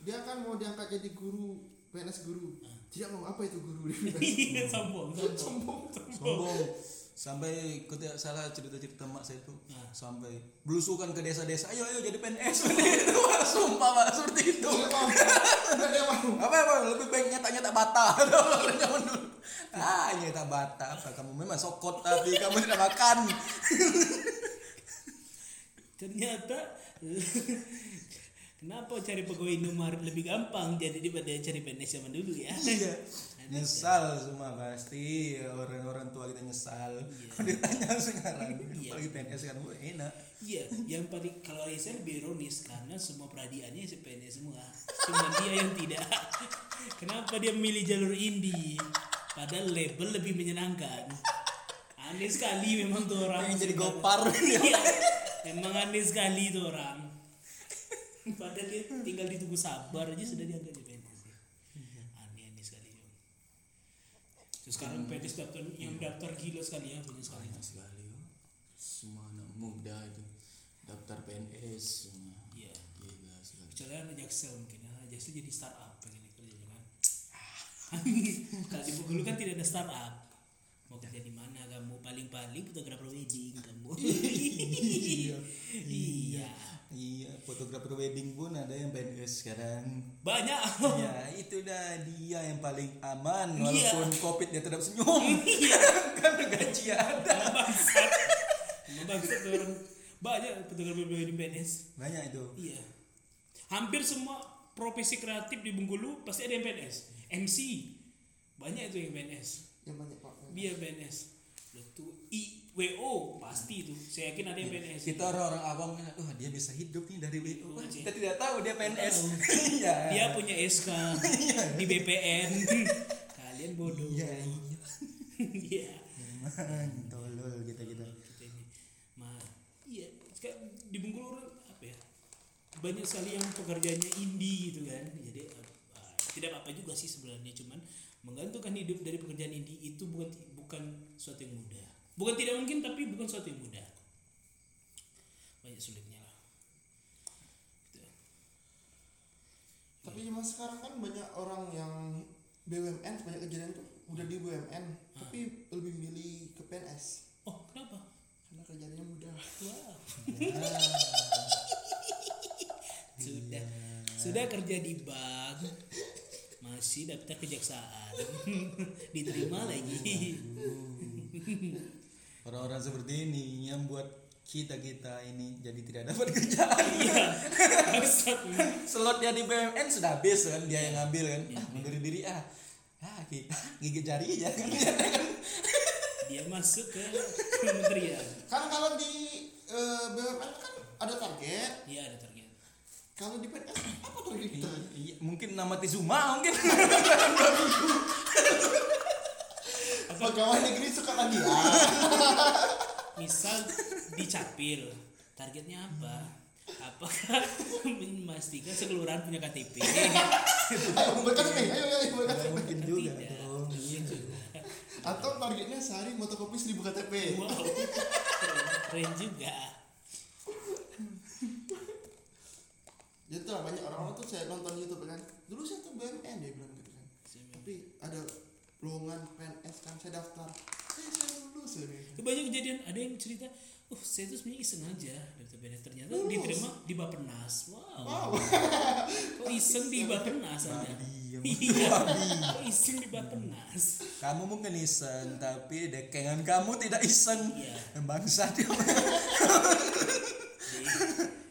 dia kan mau diangkat jadi guru PNS guru. Tidak mau apa itu guru? Iya, sombong, sombong. Sombong. sombong sampai kau tidak salah cerita-cerita mak saya itu. Ah. sampai belusukan ke desa-desa ayo ayo jadi PNS sumpah pak. Seperti itu. Mau. apa apa? Lebih baik nyata-nyata bata. Orang zaman dulu. Ah nyata bata. Apa? Kamu memang sokot tapi kamu tidak makan. Ternyata Kenapa cari pegawai Indomaret lebih gampang? Jadi daripada cari PNS zaman dulu ya? iya nyesal semua pasti orang-orang tua kita nyesal kalau ditanya sekarang Iya. apalagi PNS sekarang wah, enak Iya, yang paling kalau saya lebih ironis karena semua peradiannya si PNS semua. Cuma dia yang tidak. Kenapa dia memilih jalur indie? Padahal label lebih menyenangkan. Aneh sekali memang tuh orang. pengen jadi gopar Iya, memang aneh sekali tuh orang. Padahal dia tinggal ditunggu sabar aja sudah diangkat jadi PNS. Aneh-aneh sekali. Terus sekarang PNS daftar yang daftar gila sekali ya banyak sekali. banyak sekali oh. semua anak muda itu daftar PNS semua. Iya. gila sekali. Kecuali anak jaksel mungkin anak jaksel jadi startup pengen kerjanya kan? Kalau di Bengkulu kan tidak ada startup. Mau kerja di mana kamu paling-paling fotografer wedding kamu. Iya. Iya. Iya fotografer wedding pun ada yang PNS sekarang. Banyak. Ya itu dah dia yang paling aman Iya. walaupun covid dia tetap senyum. Karena gaji ada. Bangsat. Orang. Banyak fotografer wedding PNS banyak itu. Iya. Hampir semua profesi kreatif di Bengkulu pasti ada yang PNS MC banyak itu yang PNS Yang banyak Pak. Biar PNS. Itu IWO pasti itu. Saya yakin ada yang PNS. kita orang-orang awam kan oh dia bisa hidup nih dari WO Wah, Iya. kita tidak tahu dia PNS iya Dia punya SK di BPN. Kalian bodoh. iya iya Iya. Tolol kita kita Kita ini. Ma, iya. Sekarang di Bengkulu apa ya? Banyak sekali yang pekerjaannya indie gitu kan. Jadi eh, tidak apa-apa juga sih sebenarnya cuman menggantungkan hidup dari pekerjaan indie itu bukan bukan suatu yang mudah. Bukan tidak mungkin tapi bukan suatu yang mudah. banyak sulitnya lah. Gitu. Tapi zaman sekarang kan banyak orang yang BUMN banyak kejadian tuh udah di BUMN tapi lebih milih ke PNS oh kenapa? Karena kerjanya mudah. wow sudah. Sudah kerja di bank. Masih daftar kejaksaan. Diterima lagi Orang-orang seperti ini yang buat kita kita ini jadi tidak dapat kerjaan. iya Slotnya di BUMN sudah habis kan dia yang ngambil kan. Ah, mundur diri ah. Ah, kita gigit jari aja kan. dia masuk ke kementerian Kan kalau di eh, BUMN kan ada target. iya ada target Kalau di PNS apa target kita? Iya, mungkin nama Tizuma mungkin. Pegawai negeri suka lagi ya. misal dicapil targetnya apa apakah memastikan sekelurahan punya KTP Ayo nih, ayo ayo. Nggak mungkin juga. Dong. Iya juga. Atau targetnya sehari motokopi 1000 KTP. wow keren juga Jadi tuh lah, banyak orang-orang tuh saya nonton YouTube kan. Dulu saya tuh BUMN dia bilang gitu kan. Tapi ada lowongan PNS kan saya daftar. Saya saya lulus banyak kejadian ada yang cerita oh saya tuh sebenarnya iseng aja daftar PNS ternyata diterima di Bapenas wow, Wow. kok iseng di Bapenas yang iya kok iseng di Bapenas Kamu mungkin iseng tapi dekengan kamu tidak iseng. Iya. Bangsat ya.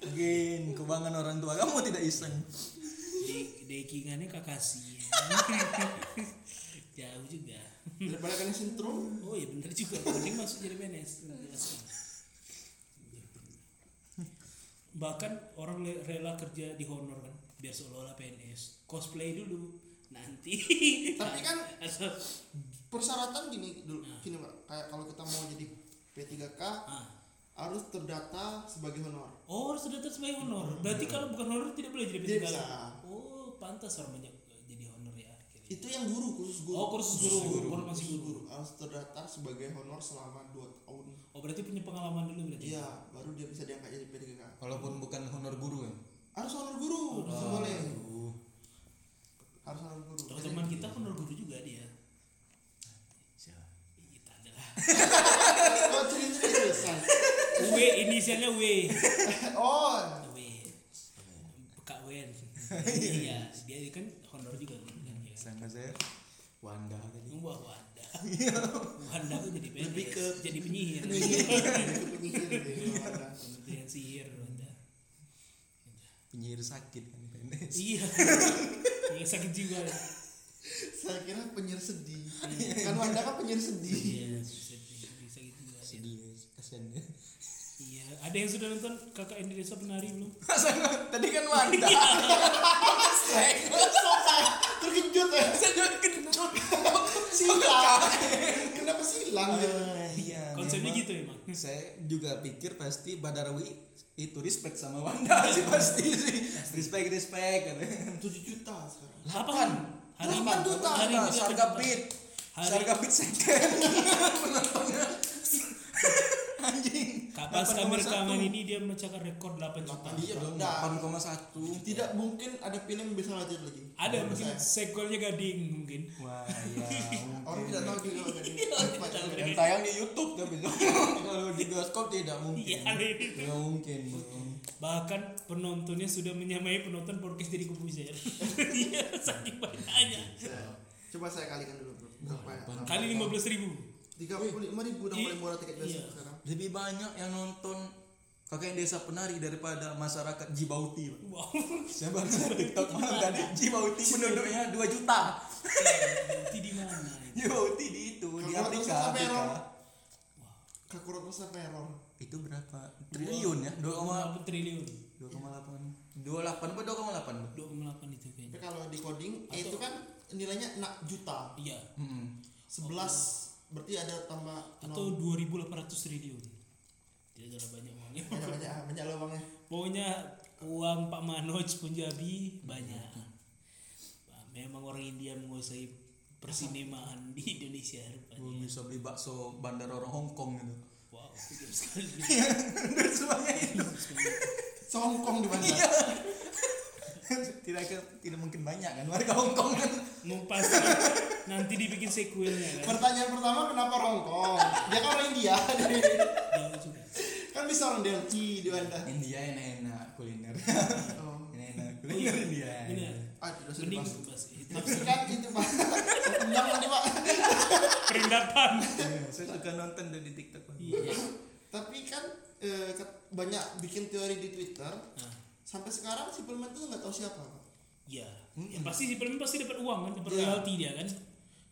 Mungkin kebangan orang tua kamu tidak iseng. dekingannya kakasi jauh juga Daripada kalian sintrom. oh iya bener juga mending masuk jadi PNS bahkan orang rela kerja di honor kan biar seolah-olah PNS cosplay dulu nanti Tapi kan persyaratan gini dulu gini Pak. Kayak kalau kita mau jadi P3K ah. harus terdata sebagai honor. oh harus terdaftar sebagai honor berarti kalau bukan honor tidak boleh jadi Tidak P3K bisa. oh pantas orang banyak jadi honor ya akhirnya. Itu yang guru khusus guru. Oh, kursus guru. Formasi Khusus guru. Harus terdata sebagai honor selama 2 tahun. oh berarti punya pengalaman dulu berarti Iya, baru dia bisa diangkat jadi P3K. Walaupun bukan honor guru ya. Harus honor guru, bisa boleh. Aduh. Harus honor guru. teman-teman kita honor guru juga dia Siapa? kita adalah Kalau cerita selesai. W inisialnya W Oh, W Kak Wen iya dia kan honor juga Sama saya Wanda tadi. wah Wanda Wanda tuh jadi PNS Lebih ke- jadi penyihir penyihir, penyihir dia. kementerian sihir Wanda Penyihir sakit kan PNS. iya iya sakit jiwa Saya kira penyihir sedih. Kan Wanda kan penyihir sedih. iya sedih Sedih kasihan ya. Iya ada yang sudah nonton kakak Indonesia penari belum Tadi kan Wanda. Terkejut ya. Saya juga kejut. Silang. Kenapa silang gitu? Iya. konsepnya gitu emang Saya juga pikir pasti Badarawi itu respect sama Wanda sih pasti sih. Respect respect katanya. 7 juta sekarang. Delapan hari Delapan juta. hari ini Harga beat. Harga beat second. Penontonnya. Anjing. Kapas 8,1. kami rekaman ini dia memecahkan rekor 8 juta. Iya dong, Nah. 8,1. Tidak mungkin ada film yang bisa lanjut lagi. Ada Menurut mungkin saya. sequelnya gading mungkin. Wah, iya. Orang mungkin. tidak tahu juga tadi. yang tayang di YouTube tapi kalau di bioskop tidak mungkin. Iya. Tidak mungkin. dong. Bahkan penontonnya sudah menyamai penonton podcast dari Kubuzer. Iya, saking banyaknya. Coba saya kalikan dulu bro. Berapa? Kali 15 ribu. Tiga puluh lima ribu udah Iya. paling murah tiket biasa Iya. sekarang. Lebih banyak yang nonton kakek desa penari daripada masyarakat Jibauti. Pak. Wow. Saya baru lihat TikTok malam tadi Jibauti penduduknya 2 juta. Itu di mana? itu? Jibauti di itu di Afrika. Afrika. error. Kakuro Kosa Peror. Itu berapa triliun ya? 2,8 2,8 triliun. 2,8 28 apa 2,8? 2,8 itu Tapi kayaknya. kalau di coding Atau- itu kan nilainya 6 juta. Iya. Hmm. 11 berarti ada tambah Atau 2.800 triliun. Tidak ada banyak uangnya. banyak banyak banyak lubangnya. Pokoknya uang Pak Manoj Punjabi banyak. Wah, Memang orang India menguasai persinemaan di Indonesia rupanya. bisa beli bakso bandar orang Hong Kong gitu. Wow. Kejam sekali. Dari semuanya itu. Songkong di bandar. Iya. tidak tidak mungkin banyak kan warga Hongkong kan. Mau pasti nanti dibikin sequelnya kan. Pertanyaan pertama kenapa Hongkong? Dia kan orang India. Kan bisa orang Delhi di. India enak-enak kuliner. Oh. Enak-enak kuliner India. Benar. Ah, tidak usah Mending dibahas. Tapi kan itu pak. Undang nanti pak. Perendapan. Iya, Saya suka nonton di TikTok. Iya. Tapi kan eh, banyak bikin teori di Twitter. Nah, Sampai sekarang si Pelman tuh nggak tahu siapa. Pak. ya. Ya, pasti si Pelmi pasti dapat uang kan, dapat Iya. royalti dia kan.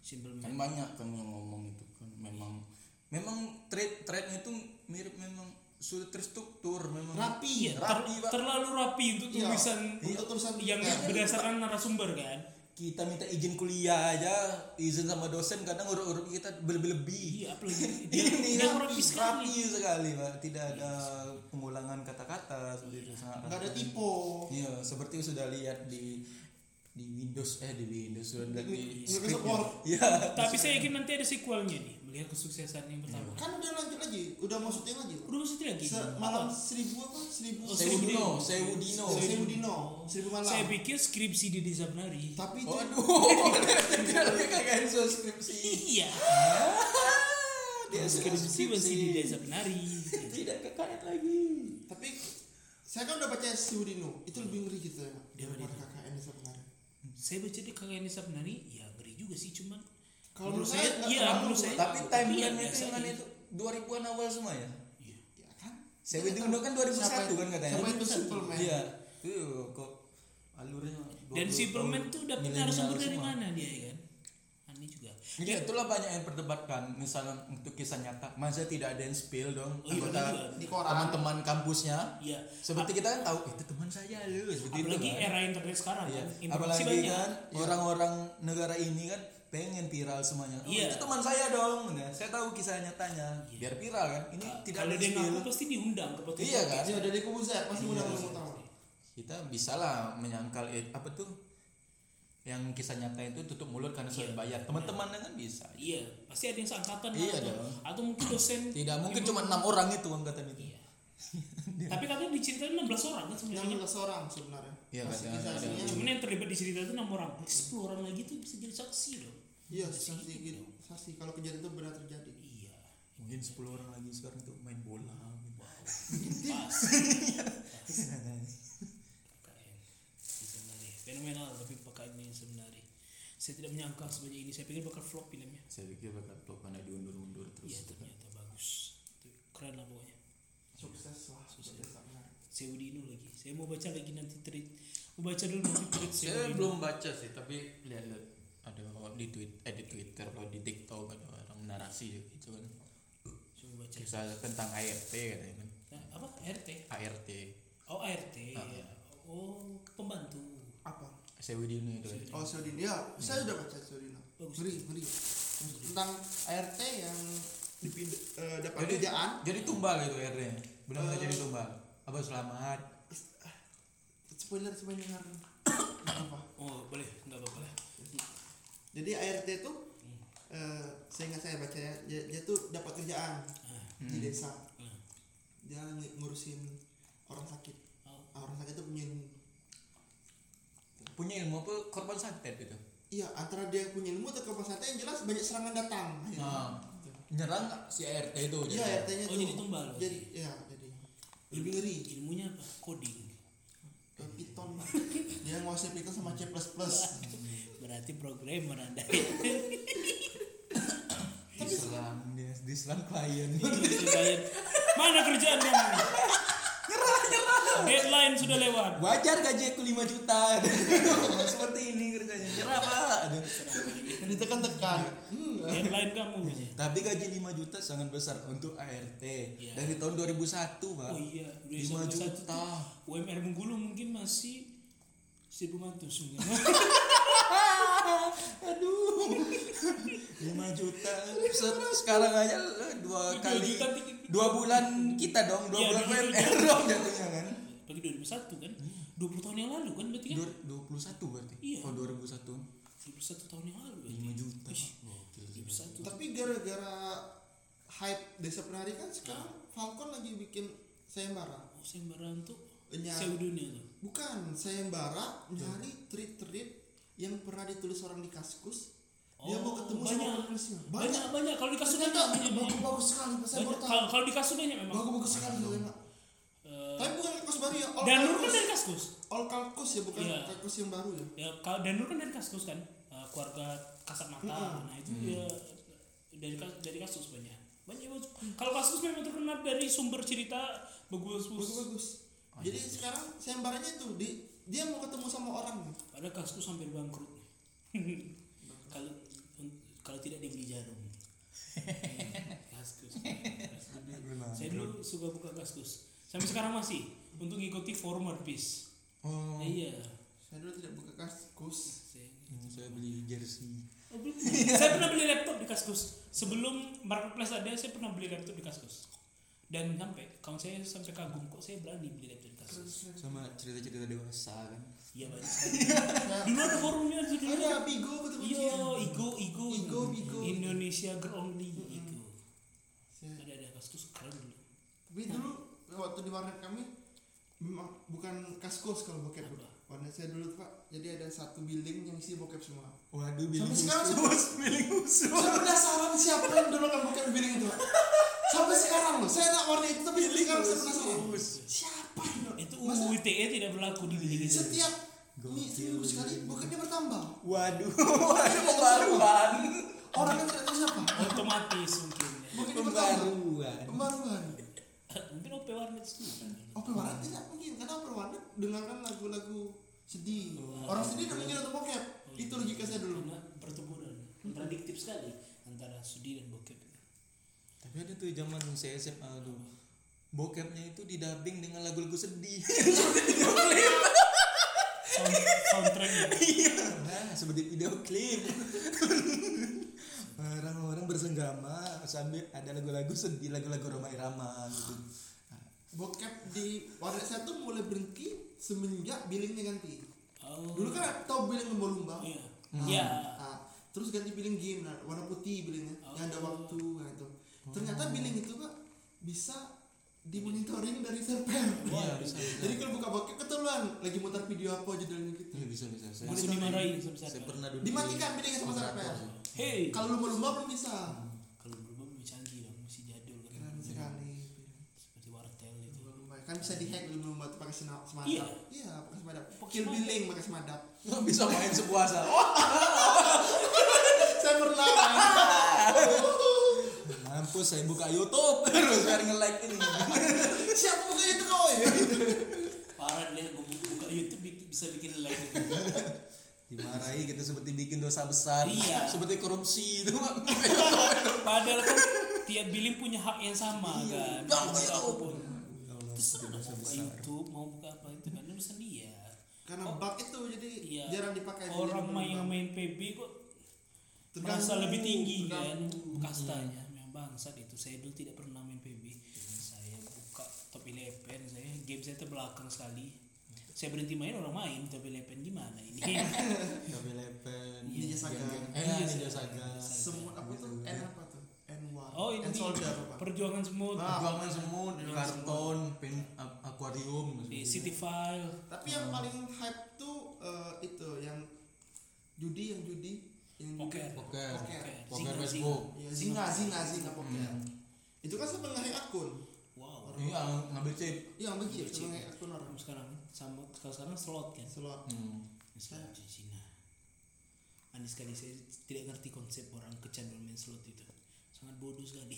Simple Kan banyak kan yang ngomong itu kan memang memang trade trade itu mirip memang sudah terstruktur memang Rapi. Iya, ter- rapi, Pak. terlalu rapi untuk Iya. tulisan Untuk tulisan yang Twitter. berdasarkan narasumber kan. kita minta izin kuliah aja izin sama dosen kadang huruf-huruf kita berlebih-lebih Iya, apalagi dia, ini dia kan rapi sekali. rapi sekali pak tidak ada pengulangan kata-kata seperti itu sangat Nggak ada tipe. iya seperti sudah lihat di di Windows eh di Windows sudah lihat di Microsoft scriptnya. Word. iya Tapi saya yakin nanti ada sequelnya nih, melihat kesuksesan yang pertama. Kan udah lanjut lagi. Udah mau syuting lagi. Udah maksudnya lagi. Se- malam seribu apa? Seribu. Oh, Seribu Dino. Sewu Dino Seribu Dino. Seribu malam. Saya pikir skripsi di Desa Penari. Tapi itu waduh dia kagak skripsi Iya. dia Skripsi masih di Desa Penari. tidak KKN lagi tapi saya kan udah baca Siudino itu lebih ngeri gitu ya Dia mana Saya baca di kakak Desa Penari, ya ngeri juga sih cuman. kalau Menurut saya saya, iya, menurut saya. tapi timeline itu yang itu 2000-an awal semua ya Iya. ya kan Sewu Dino kan 2001 kan katanya siapa itu Superman Iya. Tuh kok alurnya Dan 20 Superman tuh dapat Milenial narasumber dari mana dia ya kan? Iya, itulah banyak yang perdebatkan. Misalnya untuk kisah nyata, masa tidak ada yang spill dong Oh, iya, anggota di teman-teman kampusnya. Iya. Seperti kita kan tahu itu teman saya loh, seperti Apalagi itu kan. era internet sekarang Iya. kan. Apalagi banyak. kan orang-orang negara ini kan pengen viral semuanya. Oh, Iya. itu teman saya dong. Nah, saya tahu kisah nyatanya. Biar viral kan. Ini Ka- tidak ada ngaku pasti diundang ke podcast. Iya kan? ya dari kubu saya pasti Iya, undang iya. Kita bisa lah menyangkal apa tuh yang kisah nyata itu tutup mulut karena sudah Iya. bayar. Teman-teman kan bisa. Iya, pasti ada yang seangkatan Iya atau, dong. atau mungkin dosen. Tidak mungkin cuma enam orang itu angkatan itu. Iya. Tapi katanya diceritain 16 orang kan sebenarnya. 16 orang sebenarnya Iya. Cuman yang terlibat di cerita itu 6 orang. 10 orang lagi tuh bisa jadi saksi dong. iya saksi gitu saksi kalau kejadian itu benar terjadi Iya. Mungkin 10 orang lagi sekarang tuh main bola. Pas. KKN. Sebenarnya fenomenal tapi. Saya tidak menyangka sebanyak ini. Saya pikir bakal flop filmnya. Saya pikir bakal top karena diundur-undur Iya terus. ternyata bagus. Itu Keren lah pokoknya. sukses lah sukses Seudino lagi. Saya mau baca lagi nanti tweet. Mau baca dulu nanti tweet Saya belum baca sih, tapi lihat-lihat ada di tweet, eh di Twitter atau di TikTok ada orang narasi gitu kan. Coba baca. Kisah tentang ART katanya kan. Nah, apa? ART? ART. Oh ART. Ah. Oh pembantu. apa Sewidino itu. oh Siudino ya saya udah baca Siudino Bagus. ngeri ngeri tentang ART yang dipind- eh, dapat Jadi, kerjaan jadi tumbal itu ART. Belum Eh. jadi tumbal. Apa selamat? spoiler spoiler apa Oh boleh, nggak apa-apa lah. jadi ART itu eh seingat saya baca ya dia, dia tuh dapat kerjaan Ah, di Hmm. desa ah. dia ng- ngurusin orang sakit Oh, Ah, orang sakit itu punya Punya ilmu apa korban santet itu? iya antara dia punya ilmu atau korban santet yang jelas banyak serangan datang Ah. Nyerang nggak si ART itu? iya? ART nya Oh, tuh jadi tumbal. jadi ya jadi lebih ngeri ilmunya apa? Coding. Python dia nguasai Python sama C++ Berarti programmer anda. Diserang dia, diserang klien. Dibayar. Mana kerjaan kamu? Deadline sudah lewat. Wajar gaji aku 5 juta. Seperti ini kerjanya. Nyerah pak. dan ditekan-tekan hmm. Deadline kamu. katanya. Tapi gaji 5 juta sangat besar untuk ART. Iya. Dari tahun 2001 pak. Oh iya, 5 juta. UMR Bengkulu mungkin masih 1500 mungkin. Aduh. 5 juta. Se- Sekarang aja dua kali dua bulan kita dong, dua Iya, bulan UMR dong jatuhnya kan. Bagi 2001 kan? 20 tahun yang lalu kan berarti kan? Dua- 21 berarti. Iya. Oh 2001. 21 tahun yang lalu berarti. 5 juta. Gokil sih. 21. tapi gara-gara hype desa penari kan sekarang Falcon lagi bikin sayembara Oh, sembarang tuh Nya- sewa dunia tuh. bukan sayembara nyari tweet-tweet yang pernah ditulis orang di kaskus dia mau Oh, ketemu banyak. sama penulisnya Banyak banyak kalau di kasus ternyata banyak banyak. banyak. bagus-bagus sekali saya Banyak. baru tahu Kalau kalau di kasus banyak memang. bagus-bagus sekali. Eh, tapi bukan kaskus baru ya all Dan Nur kan dari kaskus. all kalkus ya bukan Iya. kalkus yang baru ya Ya kalau dan Nur kan dari kaskus kan. Eh, keluarga kasat mata. Mm-mm. Nah itu dia dari kas- dari kasus banyak. Banyak bagus. Kalau kasus memang terkenal dari sumber cerita bagus bagus. bagus-bagus jadi sekarang sayembaranya itu di dia mau ketemu sama orang Ada kaskus hampir bangkrut. kalau kalau tidak dibeli jarum. Eh, kaskus. Saya dulu suka buka kaskus. Sampai sekarang masih untuk ngikuti forum One Piece. oh Iya. saya dulu tidak buka kaskus Saya, hmm, saya beli jersey Oh, belum. saya pernah beli laptop di Kaskus. Sebelum marketplace ada, saya pernah beli laptop di Kaskus. Dan sampai kawan saya sampai kagum kok saya berani beli laptop di Kaskus. sama cerita-cerita dewasa kan Iya banyak sekali. Dulu ada forumnya tuh dulu. ada bigo betul Iya, Igo, Igo, Igo, Igo. Indonesia Girl Only, Igo. Saya- Ada ada Kaskus keren dulu. Tapi dulu waktu di warnet kami memang bukan kaskus kalau bokep. Apa? Warnet saya dulu tuh, Pak. Jadi ada satu building yang isi bokep semua. waduh Sampai bilik sekarang khusus bilik khusus Saya penasaran siapa yang dulu kan bokep di building itu. Sampai sekarang loh, saya nak warnet itu tapi sampai sekarang saya penasaran. Siapa Itu UU ITE tidak berlaku di bilik itu. setiap mi- seminggu sekali bokepnya bertambah. waduh waduh pembaruan Orangnya tidak tahu siapa. Otomatis mungkin. bertambah. pembaruan Pembaruan. Warnet itu. Open warnet tidak mungkin karena open warnet dengarkan lagu-lagu sedih. Orang sedih mungkin nonton bokep. Itu logika saya dulu. Karena pertempuran kontradiktif sekali antara sudi dan bokep. tapi ada tuh zaman saya SMA tuh bokepnya itu didubbing dengan lagu-lagu sedih Sound, soundtracknya. iya nah seperti video klip orang-orang bersenggama sambil ada lagu-lagu sedih lagu-lagu Roma Irama gitu bokep di warnet saya tuh mulai berhenti semenjak billingnya ganti. Oh. Dulu kan tahu billing lumba-lumba. Iya. Hmm. Iya. Nah, terus ganti billing game nah, warna putih billingnya yang ada Oh. waktu nah itu. Ternyata billing itu pak bisa dimonitoring dari server. Iya, bisa, bisa. Jadi kalau buka bokep keteluan lagi mutar video apa judulnya gitu. Iya bisa bisa saya, dimarahin saya siapa? pernah duduk Dimatikan billingnya sama server. Hey. Kalau lumba-lumba belum bisa. Kalau belum lebih canggih dong, masih jadul kan. Keren sekali. Seperti wartel itu. Lumba-lumba. Kan bisa dihack lumba-lumba tuh pakai semadap. Iya. Iya, pakai semadap. Pakai Kill billing pakai semadap. Nggak bisa main sepuasa Saya pernah. main. mampus saya buka YouTube terus biar nge-like ini Siapa buka itu kau ya? Parah deh, gua buka, buka YouTube bi- bisa bikin like. dimarahi gitu seperti bikin dosa besar Iya. seperti korupsi itu Padahal kan tiap billing punya hak yang sama kan. Ya, Mau buka itu. apa pun. Ya Allah, Terserah dosa mau buka besar. YouTube, mau buka apa itu kan urusan dia. Karena Oh. bug itu jadi Iya. jarang dipakai. Orang main yang main PB kok merasa lebih tinggi kan kastanya. Memang bangsat itu. Saya dulu tidak pernah main PB. Saya buka top 11 saya game saya terbelakang sekali. Saya berhenti main orang main top 11 gimana ini? Gabe lepen Ninja Saga. Geng-geng- eh Ninja Saga Semut apa tuh? N apa tuh? N1. Oh ini soldier apa? perjuangan semut Ah. perjuangan semut karton pin akuarium di City File. Tapi yang paling hype tuh eh, itu yang judi yang judi yang Poker. poker Poker. poker Singa, Facebook Iya, singa, singa, singa poker. Hmm. Itu kan sebenarnya akun. Wow. iya ngambil chip Iya, begitu, Chip. nge-hack akun orang. Sekarang sama kalau sekarang slot kan. Slot. hmm. Sekarang di Cina. Aneh sekali saya tidak ngerti konsep orang kecanduan main slot itu. Sangat bodoh sekali.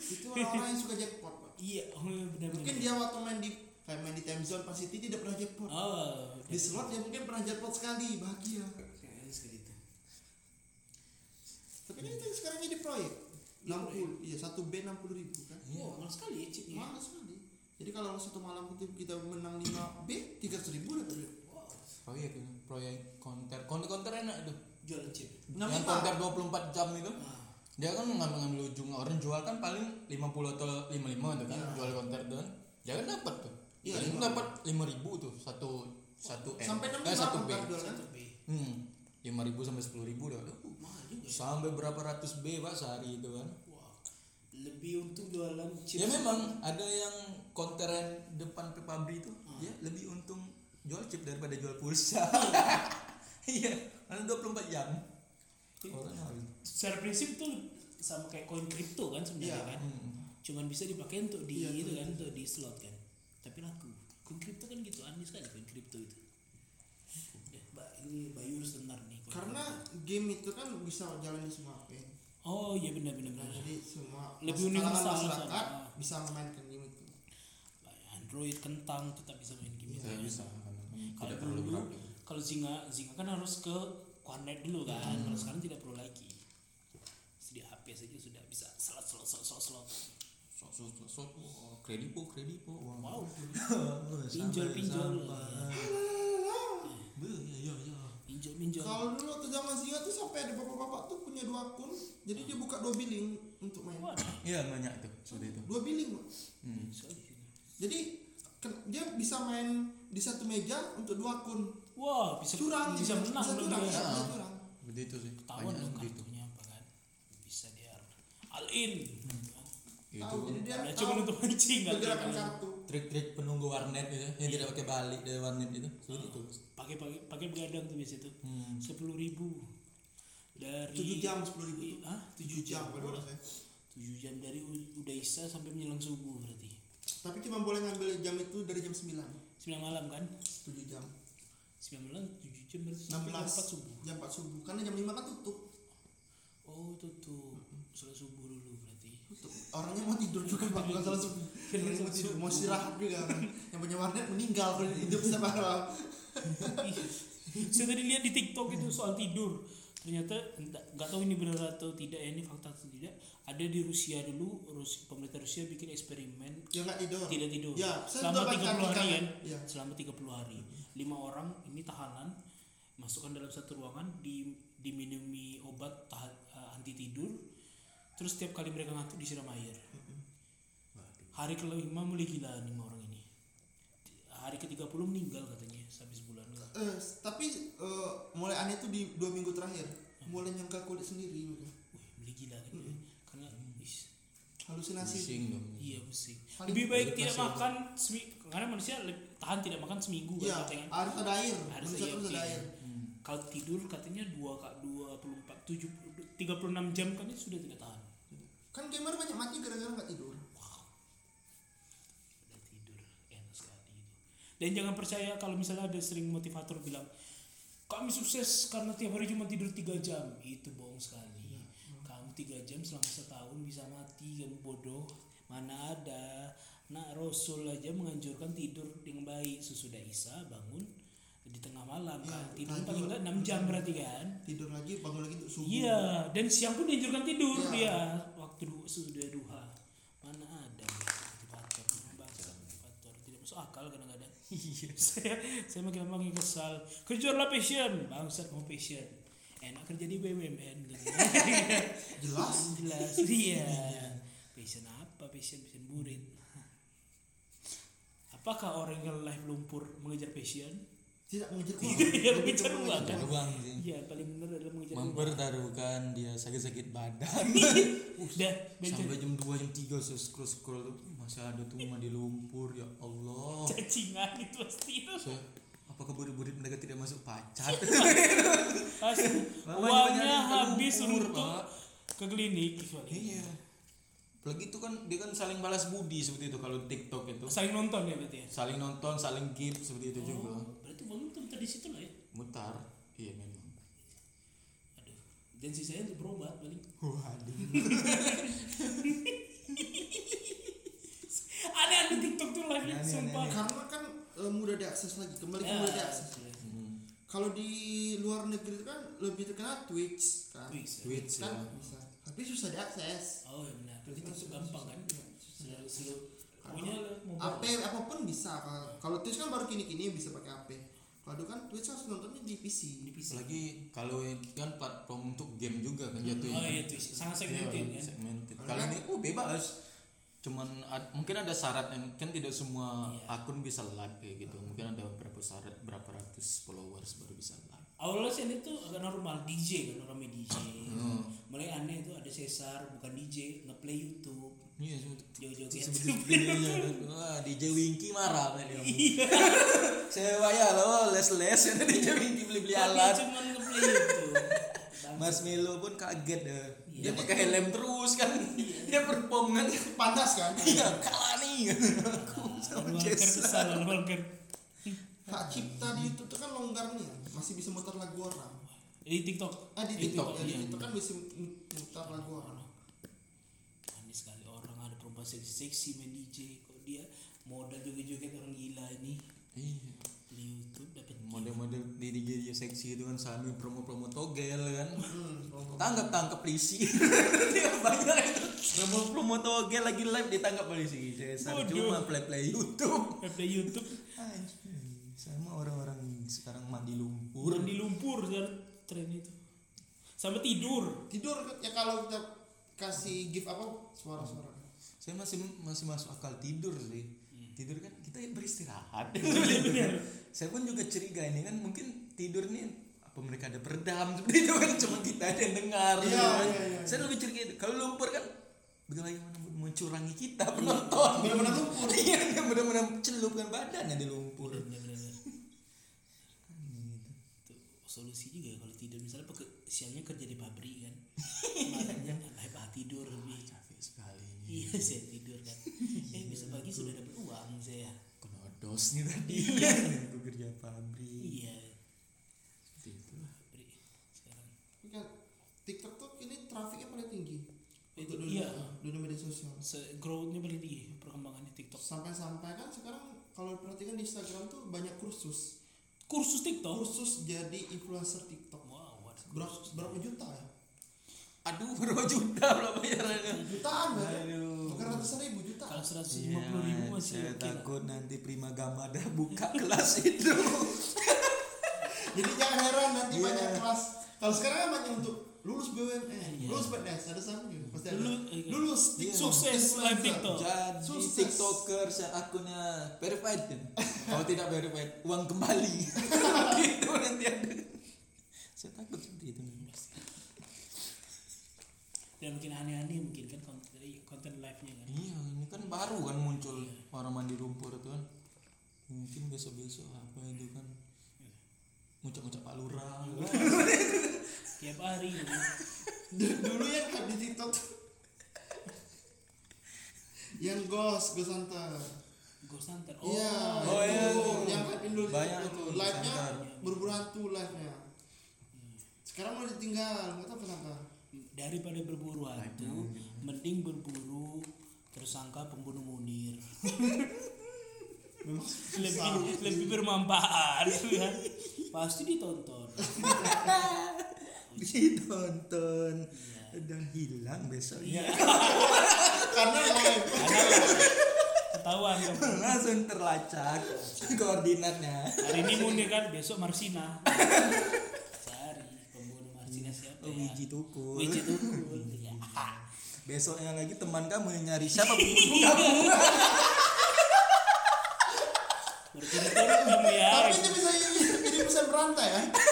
Itu orang-orang yang suka jackpot, Pak. iya, oh, benar-benar. Mungkin dia waktu main di kayak main di time zone City tidak pernah jackpot. Oh, Di slot dia mungkin pernah jackpot sekali, bahagia. Kayaknya sekali itu. Tapi kan itu sekarang jadi proyek. Di 60, iya satu B 60 ribu kan. Iya. Oh, mahal sekali ya chipnya. Mahal sekali. Jadi kalau satu malam itu kita menang 5 B 300 ribu dapat duit. Wow. proyek ini proyek konter konter konter enak tuh Jualan chip. Enam yang lima. konter 24 jam itu Ah, dia kan ngambil ngambil ujung orang jual kan paling 50 atau 55 tuh kan Iya. jual konter kan dia kan dapat tuh Iya, lima. dapat 5000 tuh satu satu M Sampai eh 65 satu B konter jual kan. Satu B. hmm 5000 sampai 10000 dah Uh, mahal juga ya. sampai berapa ratus B pak sehari itu kan. Lebih untung jualan chips ya memang ada yang konteren depan pabrik itu ya lebih untung jual chip daripada jual pulsa iya karena 24 jam orang habis secara prinsip tuh sama kayak koin kripto kan sebenarnya Iya. kan. Hmm. cuman bisa dipakai untuk di Iya, itu kan untuk di slot kan. Tapi laku. Koin kripto kan gitu aneh sekali koin kripto itu. Ya, Mbak, ini Bayu harus dengar nih karena game itu kan bisa jalan di semua HP kripto. oh iya benar benar Nah, benar. jadi semua Lebih universal masyarakat sama. bisa memainkan game itu. Android kentang tetap bisa main game itu Saya kan. bisa kan kalau dulu berat kalau Zinga Zinga kan harus ke warnet dulu kan. Kalau sekarang tidak perlu lagi di HP saja sudah bisa slot slot slot slot slot sok sok sok oh, kredipo kredipo wow. Sampai- pinjol pinjol. sampai- Beuh, ya ya ya pinjol pinjol. Kalau dulu waktu zaman Zinga tuh sampai ada bapak-bapak tuh punya dua akun. Jadi dia buka dua billing untuk main. Iya banyak tuh seperti itu. Dua billing hmm. jadi dia bisa main di satu meja untuk dua akun. Wah, bisa curang bisa menang bisa curang, ya, bisa curang. begitu sih. Ketahuan banyak dong kartunya apa kan. Bisa dia all in. Itu tahu jadi dia Ya, cuma untuk mancing kan. pergerakan kartu trik-trik penunggu warnet itu yang tidak pakai balik dari warnet itu seperti itu. Pakai pakai pakai begadang tuh biasa tuh. hmm. Sepuluh ribu. Dari tujuh jam sepuluh ribu tuh. Ah, tujuh jam pada orang saya tujuh jam dari U- Udaisa sampai menjelang subuh berarti. tapi cuma boleh ngambil jam itu dari jam 9 Sembilan malam kan? 7 jam. Sembilan malam tujuh jam berarti 16 jam empat subuh. jam 4 subuh. Karena jam 5 kan tutup. Oh tutup. Sholat subuh dulu orangnya mau tidur juga pak bukan salah subuh Orangnya mau tidur mau istirahat juga yang punya warnet meninggal kalau hidup sampai malam Saya tadi lihat di TikTok itu soal tidur. Ternyata nggak tahu ini benar atau tidak ya, ini fakta atau tidak. Ada di Rusia dulu, Rus, pemerintah Rusia bikin eksperimen ya nggak tidur tidak tidur. ya selama udah baca 30 hari artikelnya. kan. ya Selama 30 hari. Lima orang ini tahanan masukkan dalam satu ruangan di diminumi Terus setiap kali mereka ngantuk disiram air. Hari kelima mulai gila lima orang ini. Hari ke-30 meninggal katanya habis sebulan. Eh, tapi eh, mulai aneh tuh di dua minggu terakhir mulai nyangka kulit sendiri mereka. Wih, beli gila kan ya. Karena is, halusinasi pusing dong iya pusing. Lebih baik tidak makan semi- karena manusia tahan tidak makan seminggu Iya, kan katanya. harus ada air. Harus Manusia iya, harus oke. ada air. hmm. Kalau tidur katanya 2 kak 24 7 36 jam kan sudah tidak tahan. Kan gamer banyak mati gara-gara nggak tidur. Udah tidur enak sekali itu. Dan jangan percaya kalau misalnya ada sering motivator bilang kami sukses karena tiap hari cuma tidur 3 jam. Itu bohong sekali. Kamu 3 jam selama setahun bisa mati, kamu bodoh. Mana ada. Nah, Rasul aja menganjurkan tidur dengan baik sesudah Isya bangun di tengah malam Iya, kan. Tidur lanjut. paling enggak 6 jam berarti kan. Tidur lagi, bangun lagi untuk subuh. Iya, dan siang pun dianjurkan tidur Iya. ya du- sudah duha. Mana ada motivator baca motivator tidak masuk akal kadang-kadang. Iya. saya saya makin lama makin kesal. Kejarlah passion, bangsat mau passion. Enak kerja di BUMN gitu. Jelas. Jelas iya. Passion apa? Passion passion burit. Apakah orang yang live lumpur mengejar passion? Tidak mengejar uang. Iya, Lebih mengejar uang, kan? Terbang sih Iya, paling benar adalah mengejar uang. mempertaruhkan dia sakit-sakit badan Udah, bensin. sampai jam 2 jam 3 saya scroll scroll tuh masih ada tuh mah di lumpur ya Allah cacingan itu pasti itu. saya apakah burit-burit mereka tidak masuk Asli, Banyak- uangnya habis untuk Pak. ke klinik iya apalagi itu kan dia kan saling balas budi seperti itu kalau TikTok itu Saling nonton ya berarti ya. saling nonton saling keep seperti itu juga Oh, uang itu muter di situ lah ya. mutar iya memang Aduh. Dan sisanya untuk berobat paling. waduh Ada ada TikTok tuh live Aneh, aneh, sumpah. Karena kan eh, mudah diakses lagi, kembali ke Ya, mudah diakses. Hmm, Kalau di luar negeri itu kan lebih terkenal Twitch kan. Twitch. ya. Twitch ya Kan bisa. Tapi susah diakses. Oh ya benar. Itu Twitch tuh gampang kan. Iya. Selalu selalu punya mobile. AP apa pun bisa. Kalau- Kalau Twitch kan baru kini-kini bisa pakai AP. Kalau kan Twitch harus nontonnya di PC. di PC. apalagi kalau yang kan platform untuk game juga kan jatuhnya Oh iya Twitch. Sangat segmented Iya, segmented. Karena Kalau kan- ini oh bebas. Cuman ad- mungkin ada syarat yang kan tidak semua Iya. akun bisa live kayak gitu. Mungkin ada berapa syarat berapa ratus followers baru bisa live. Awalnya sih ini tuh agak normal DJ kan orang DJ. Hmm. Mulai aneh itu ada Cesar bukan DJ ngeplay YouTube Iya, videonya kan. Wah, DJ Winky marah kan dia. Iya. Sewa ya lo les-les ya DJ Winky beli-beli Kok dia alat. cuma ngeplay YouTube Mas Melo pun kaget deh. Dia Iya. pakai helm terus kan. Dia perform kan. panas kan Iya, kalah nih. Aku sama Cesar. hak cipta di YouTube tuh kan longgar nih ya. Masih bisa muter lagu orang di TikTok ah di Eh, TikTok ya di iya. TikTok kan bisa muter lagu orang manis sekali orang ada perempuan seksi seksi main DJ kok dia modal joget-joget orang gila ini Iya. di YouTube dapat Model-model di DJ dia seksi itu kan sambil promo-promo togel kan. hmm. Tangkap tangkap polisi. banyak itu. Promo-promo togel lagi live ditangkap polisi. Cuma play-play YouTube. Play YouTube sama orang-orang sekarang mandi lumpur. Udah di lumpur sekarang tren itu sama tidur tidur ya kalau kita kasih gift apa suara-suara Saya masih masih masuk akal tidur sih. Tidur kan kita beristirahat. Saya pun juga curiga ini kan mungkin tidur nih apa mereka ada peredam seperti itu kan cuma kita aja yang dengar. Iya, gitu kan. iya, iya. Saya lebih curiga. Kalau lumpur kan bagaimana mencurangi kita penonton. benar-benar lumpur Iya, benar-benar celupkan badannya di lumpur. Solusi juga ya kalau tidur. Misalnya peke, siangnya kerja di pabrik kan. Malamnya live ah tidur lebih. Capek sekali ini. iya saya tidur kan. Eh besok pagi sudah dapat uang saya. Kenodos nih tadi. Kan. Aku kerja pabrik. iya. Seperti itulah. pabrik sekarang. Ini kan TikTok tuh ini trafiknya paling tinggi. Itu, dunia, iya. dunia media sosial. Se- growth-nya paling tinggi perkembangannya TikTok. Sampai-sampai kan sekarang kalau perhatikan di Instagram tuh banyak kursus kursus TikTok kursus jadi influencer TikTok wow berapa, berapa juta ya Aduh, berapa juta berapa bayarannya? jutaan Aduh. bukan ratusan ribu juta kalau 150 ribu masih saya takut nanti Prima Gamada buka kelas itu. jadi jangan heran nanti Iya. banyak kelas kalau sekarang kan banyak untuk lulus BUMN Iya. lulus PNS ada sama juga pasti ada Lulu- eh, lulus Iya. TikTok sukses live TikTok Jadi Sukses. tiktoker yang akunnya verified kan? Kalau tidak verified, uang kembali. gitu nanti ada. Saya takut seperti itu. dan mungkin aneh-aneh mungkin kan konten, konten live-nya kan Iya, ini kan baru kan muncul orang mandi lumpur itu kan. Mungkin besok-besok apa itu kan ngucap-ngucap Pak Lurah. tiap hari. Dulu yang di TikTok. Tuh yang ghost ghost hunter. Ghost Hunter. Iya Oh, itu. iya. yang hype Indo Banyak itu. live nya berburu hantu live nya sekarang mau ditinggal nggak tahu kenapa. Daripada berburu hantu mending berburu tersangka pembunuh Munir. Lebih lebih bermanfaat kan pasti ditonton Ditonton. Dan hilang besoknya. Iya. karena live ketahuan Langsung terlacak koordinatnya. hari ini Munir kan besok Marsina cari pembunuh Marsina siapa Oh, ya biji tukul. Wiji Tukul ya. Besoknya lagi teman kamu yang nyari siapa pembunuh kamu. berturut-turut kamu ya tapi itu bisa jadi, pesan berantai bisa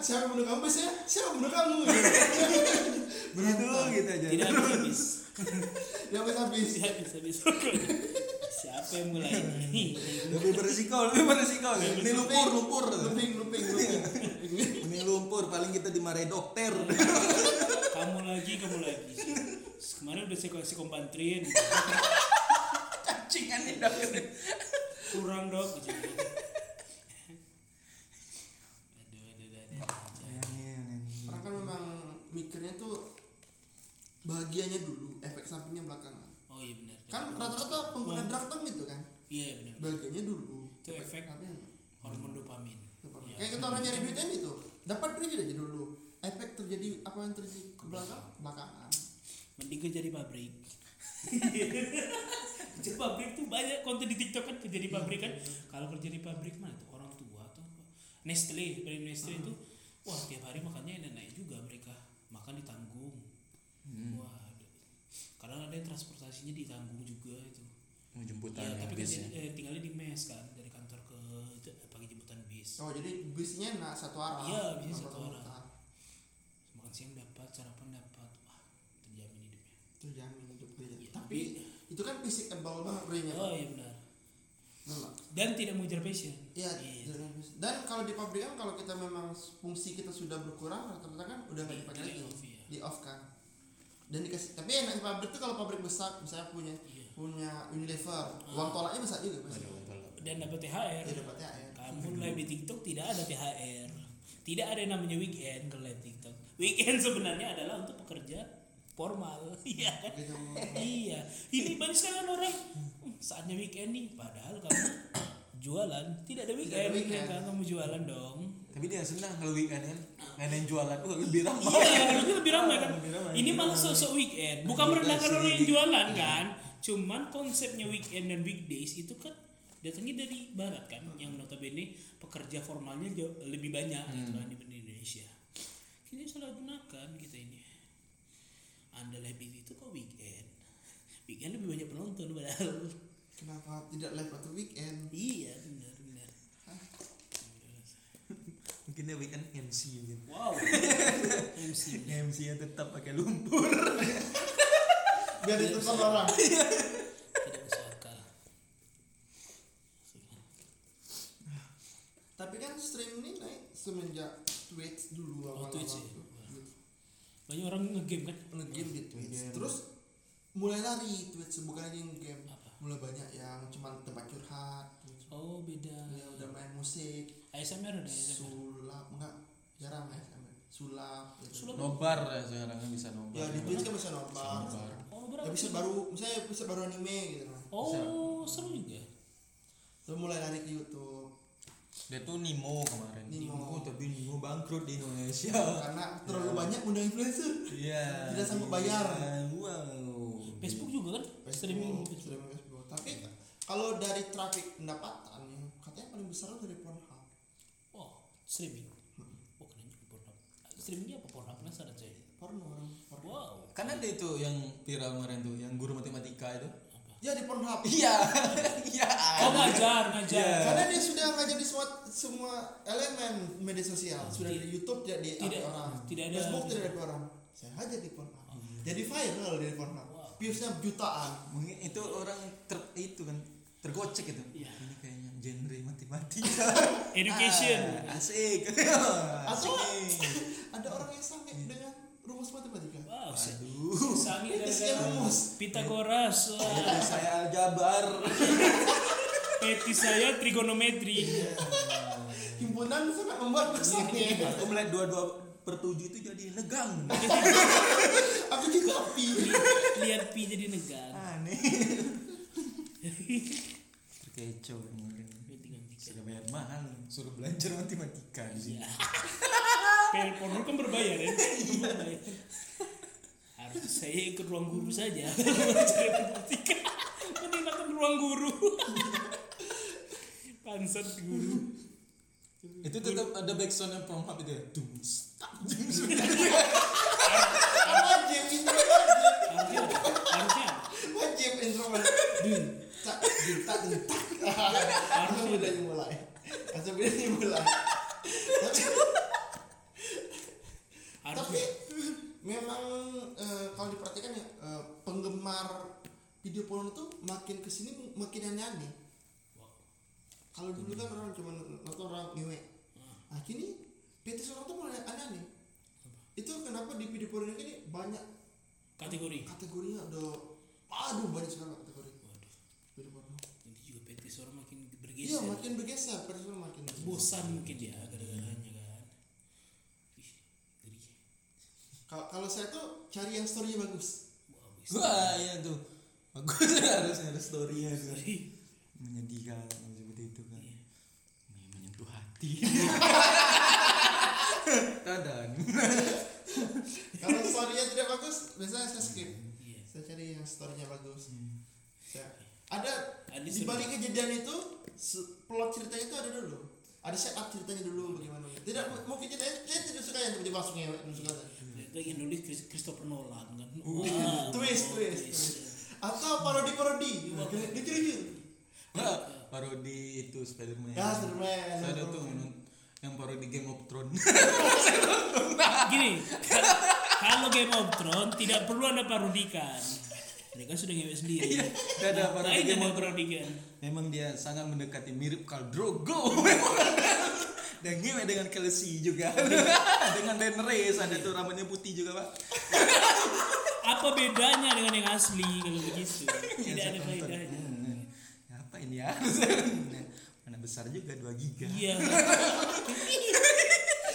siapa bunuh kamu biasanya siapa bunuh kamu Begitu gitu aja. tidak habis ya habis habis tidak bisa bisa siapa yang mulai ini Lebih beresiko, lebih beresiko. Ini lumpur, lumpur. looping looping looping Ini lumpur, paling kita dimarahi dokter. kamu lagi kamu lagi kemarin udah saya kasih kompantrin Cacingan nih dokter. kurang dok gitu. aduh aduh aduh, aduh. orang kan memang mikirnya tuh bahagianya dulu efek sampingnya belakangan. Oh iya benar. Kan rata-rata pengguna drug tuh gitu kan? Iya benar. Bahagianya dulu. Itu efek. sampingnya hormon dopamin. Iya. kayak kita orang nyari duit kan gitu. Dapat duit aja dulu. Efek terjadi apa yang terjadi ke belakang? Belakangan. Mending kerja di pabrik. Kerja pabrik tuh banyak konten di TikTok kan kerja di pabrik kan. kalau kerja di pabrik mah itu orang tua atau Nestle dari Nestle itu wah tiap hari makannya enak-enak juga mereka makan ditanggung. Hmm. wah kadang ada yang transportasinya ditanggung juga itu. Oh, jemputan iya, ya, tapi bisnya. kan eh, tinggalnya di mes kan dari kantor ke pagi jemputan bis. Oh jadi bisnya nah satu arah? Iya bisnya satu arah. makan siang dapat sarapan dapat. Wah terjamin hidupnya. Terjamin hidup ya. tapi itu kan fisik abal banget ya? oh iya benar dan tidak mengejar passion. Iya, Iya. dan kalau di pabrik kan kalau kita memang fungsi kita sudah berkurang rata-rata kan udah nggak Di- dipakai di lagi. off, iya. di off kan. Dan dikasih tapi enak di pabrik tuh kalau pabrik besar misalnya punya Iya. punya Unilever Ah. uang tolaknya besar juga pasti. Dan dapat THR ya dapatnya ya kamu live di TikTok tidak ada THR tidak ada yang namanya weekend kalau live TikTok. Weekend sebenarnya adalah untuk pekerja formal. Iya. Gitu. iya. Ini banyak sekali kan orang "Hmm, saatnya weekend nih. Padahal kamu jualan. Tidak ada weekend, ada weekend. kan? Kamu jualan dong. Tapi dia senang kalau weekend kan. Ngadain jualan. Tuh lebih ramai. iya harusnya lebih ramai kan. Lebih ramai. ini malah sosok weekend. Bukan merendahkan orang yang jualan kan. Cuman konsepnya weekend dan weekdays itu kan datangnya dari barat kan. Yang notabene pekerja formalnya jauh lebih banyak gitu kan dibanding Indonesia. Kita salah gunakan kita ini anda live itu kok weekend? Weekend lebih banyak penonton padahal. Kenapa tidak live atau weekend? Iya benar benar. Mungkin dia weekend MC gitu. wow. MC MC yang tetap pakai lumpur. biar ditekan orang. Tidak masuk akal. Tapi kan stream ini naik semenjak Twitch dulu Oh, awal Twitch ya? Banyak orang ngegame kan ngegame di Twitch Ngegame. terus mulai lari Twitch bukan lagi game Apa? mulai banyak yang cuma tempat curhat oh beda yang udah main musik ASMR ada ASMR sulap enggak jarang ya sama sulap gitu. Sulap. Nobar ya sekarang kan bisa nobar. ya di Twitch kan bisa nobar Nobar. oh ya bisa baru misalnya bisa baru anime gitu kan oh seru juga terus mulai lari ke YouTube Dia tuh Nimo kemarin. Nimo. tapi Nimo bangkrut di Indonesia. karena terlalu banyak undang influencer Iya. Tidak sanggup bayar. Iya, Wow. Facebook juga kan streaming Facebook, streaming Facebook tapi kalau dari traffic pendapatan yang katanya paling besar tuh dari Pornhub oh streaming oh keren juga Pornhub streamingnya apa Pornhub penasaran saya porno orang porno. wow Kan ada itu yang viral kemarin tuh, yang guru matematika itu. Ya di Pornhub Iya. Iya. oh ngajar ngajar Iya. karena dia sudah ngajar di semua semua elemen media sosial sudah di YouTube tidak di Tidak- orang tidak ada- Facebook tidak ada orang saya aja di Pornhub jadi viral dari Pornhub Wow. viewsnya jutaan Mungkin itu orang ter, itu kan tergocek itu. Iya. Ini kayaknya genre matematika. education Ah, asik. atau asik. ada orang yang sange dengan Isinya gara-gara rumus Pitagoras. Jadi saya aljabar. peti saya trigonometri himpunan sangat membuat bersange Aku melihat dua-dua per tujuh itu jadi negang. aku juga pi lihat pi jadi negang Aneh. Terkecoh kemarin. Kan. Sudah bayar mahal, suruh belajar matematika di sini. PL porno kan berbayar ya Berbayar. Saya ikut ruang guru saja. Mending datang ke ruang guru. Bangsat guru. Itu tetap ada backsound yang from hub itu ya. Stak, dung, dung. wajib intro wajib harusnya harusnya wajib intro dun tak dun tak dun tak. Langsung udah dimulai. Langsung udah dimulai. Tapi harusnya memang eh, kalau diperhatikan ya eh, penggemar video porno tuh makin ke sini makin aneh-aneh. Wow. kalau dulu kan orang cuma nonton orang ngewe. Nah kini PT orang tuh mulai aneh-aneh. Itu kenapa di video porno ini banyak kategori? Kategorinya udah aduh banyak sekali kategori. Waduh. Video porno. Ini juga PT seorang makin iya bergeser makin bergeser PT Sora makin bergeser. bosan mungkin ya gara-garanya kan Ih, ngeri kalau saya tuh cari yang storynya bagus Wah, iya tuh. Bagus harusnya ada story-nya tuh. Ih, Menyedihkan seperti itu kan. Iya. Menyentuh hati. Dadan. kalau storynya tidak bagus biasanya saya skip iya saya cari yang storynya bagus Saya- ada Ada di balik kejadian itu plot ceritanya itu ada dulu ada setup ceritanya dulu bagaimana tidak mungkin ceritanya saya tidak suka yang tiba-tiba langsung yang suka itu yang nulis Chris- Christopher Nolan kan Uh, twist, twist, twist. atau parodi parodi dikit Nah, parodi itu Spider-Man. ya Spiderman Saya ada tuh yang- parodi Game of Thrones. gini ka- kalau Game of Thrones tidak perlu anda parodikan Mereka sudah ngewe sendiri. Iya, udah ada parodigan ada motor. parodigan? Memang dia sangat mendekati mirip Khal Drogo. Memang. Dan ngewe dengan Kelsey juga. dengan Dan Reis ada tuh rambutnya putih juga, Pak. Apa bedanya dengan yang asli kalau begitu? Tidak Yang ada tonton. faedahnya. Hmm, Apa ini ya? Mana besar juga 2 giga. Iya.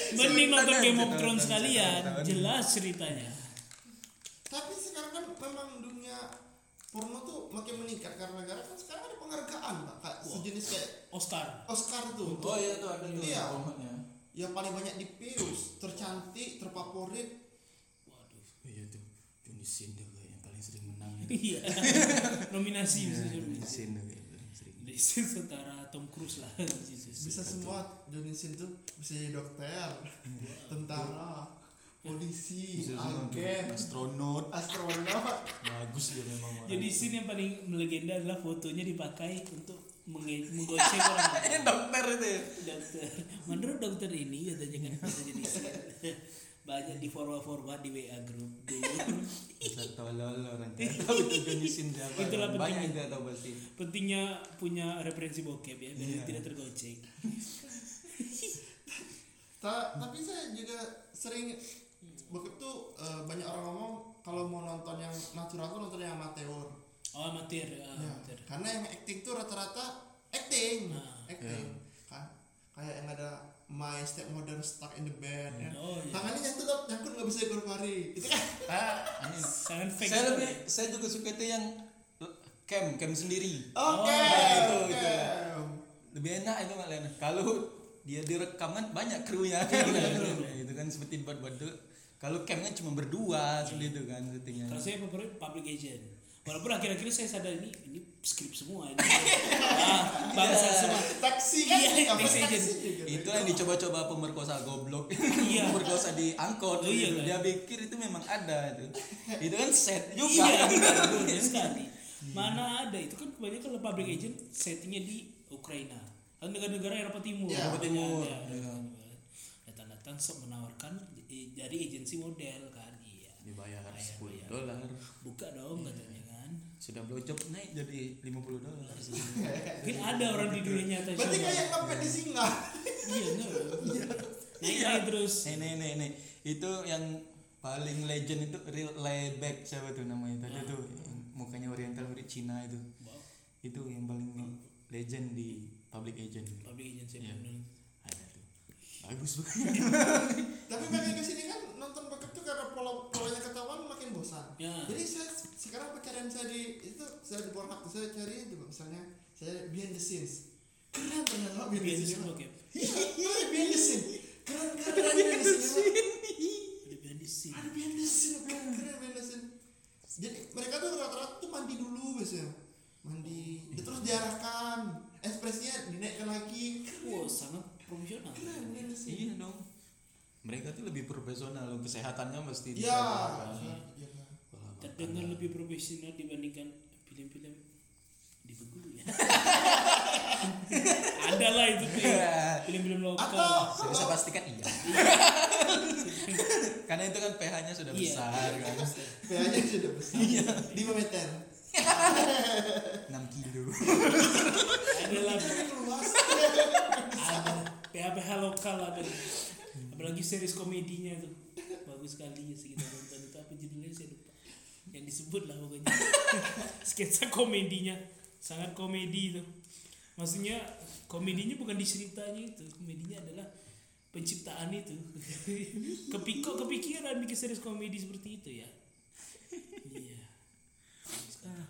Mending nonton Game of Thrones sekalian, ceritakan. jelas ceritanya. Tapi sekarang kan memang dunia porno tuh makin meningkat karena gara kan sekarang ada penghargaan pak kayak sejenis kayak Oscar. Oscar tuh Oh iya tuh ada tuh Iya. formatnya. yang paling banyak dipius tercantik terfavorit Waduh. Iya tuh. Johnny Sin yang paling sering menang. Iya. Nominasi Iya, bisa Johnny nominasi. Sin. Di situ setara Tom Cruise lah. bisa semua Johnny Sin tuh bisa jadi dokter tentara polisi agen astronot. astronot Bagus dia memang. Jadi scene yang paling melegenda adalah fotonya dipakai untuk menggocek orang lain. dokter itu. ya. dokter menurut dokter ini katanya kan bisa jadi scene. banyak di forward forward di WA group tolol orang. Itulah Banyak tidak tahu pasti. pentingnya punya referensi bokep ya biar Iya. tidak tergocek Ta- tapi saya juga sering bokep tuh eh, banyak orang ngomong kalau mau nonton yang natural tuh nonton yang amatir oh amatir ya, Ya, amatir. karena yang acting tuh rata-rata acting Nah. acting. kan kayak yang ada my stepmother stuck in the bed. Ya. oh iya. Tangannya nyatu tuh nyangkut nggak bisa ikut pari itu kan. Ah, fake saya lebih saya juga suka itu yang cam cam sendiri. Oke nah, itu, itu. lebih enak itu malah kalau dia direkam kan banyak krunya. Iya, Nah, itu kan seperti buat buat tuh. Kalau camnya cuma berdua seperti itu kan syutingnya kalau saya favorit public agent walaupun akhir-akhir ini saya sadar ini ini skrip semua ini. Ah, bangsa semua. taksi kan? Iya, taksi gitu. itu yang dicoba-coba pemerkosa goblok. Iya. pemerkosa di angkot Oh, iya, gitu. kan? dia pikir itu memang ada itu. Itu kan set juga. Iya betul sekali. Mana ada? Itu kan kebanyakan kalau public agent settingnya di Ukraina. Kan negara-negara Eropa Timur. Iya, Eropa Timur. Iya. datang-datang sok menawarkan dari agensi model kan iya. Dibayar Bayar, 10 bayar. dolar buka dong katanya kan sudah blowjob naik jadi 50 dolar. Mungkin ada orang di dunia nyata berarti kayak ngepet di singa. Iya enggak naik naik terus. Nih nih nih itu yang paling legend itu real layback siapa tuh namanya tadi tuh? Yang mukanya oriental mirip Cina itu. Wow, itu yang paling legend di public agent. Public agency Iya. bener. Bagus banget. Tapi makin ke sini kan nonton bokep tuh karena pola polanya ketahuan makin bosan. Ya. Jadi saya sekarang pencarian saya di itu saya di Pornhub saya cari itu misalnya saya behind the scenes. Keren ternyata behind the scenes. kayak iya iya, behind the scene keren keren keren behind the scene ada behind the scene. Ada behind the scene keren keren behind the scene jadi mereka tuh rata-rata tuh mandi dulu biasanya. Mandi terus diarahkan. Ekspresinya dinaikkan lagi. Wow sangat profesional. Keren the scene iya dong. Mereka tuh lebih profesional kesehatannya mesti iya iya Wah, terdengar lebih profesional dibandingkan film-film di Bengkulu ya. Ada lah itu tuh. Ya, film-film lokal. Atau saya bisa pastikan iya. Karena itu kan pH-nya sudah Iya. besar kan? pH-nya sudah besar. 5 meter. 6 kilo. Ada lah. Luas. Ada PH-PH lokal ada apalagi series komedinya tuh. Bagus sekali ya sih kita nonton itu. Apa judulnya saya lupa. Yang disebut lah pokoknya. Sketsa komedinya. Sangat komedi itu. Maksudnya komedinya bukan di ceritanya itu. Komedinya adalah penciptaan itu. Kepikok kepikiran bikin series komedi seperti itu ya. Iya. Ah.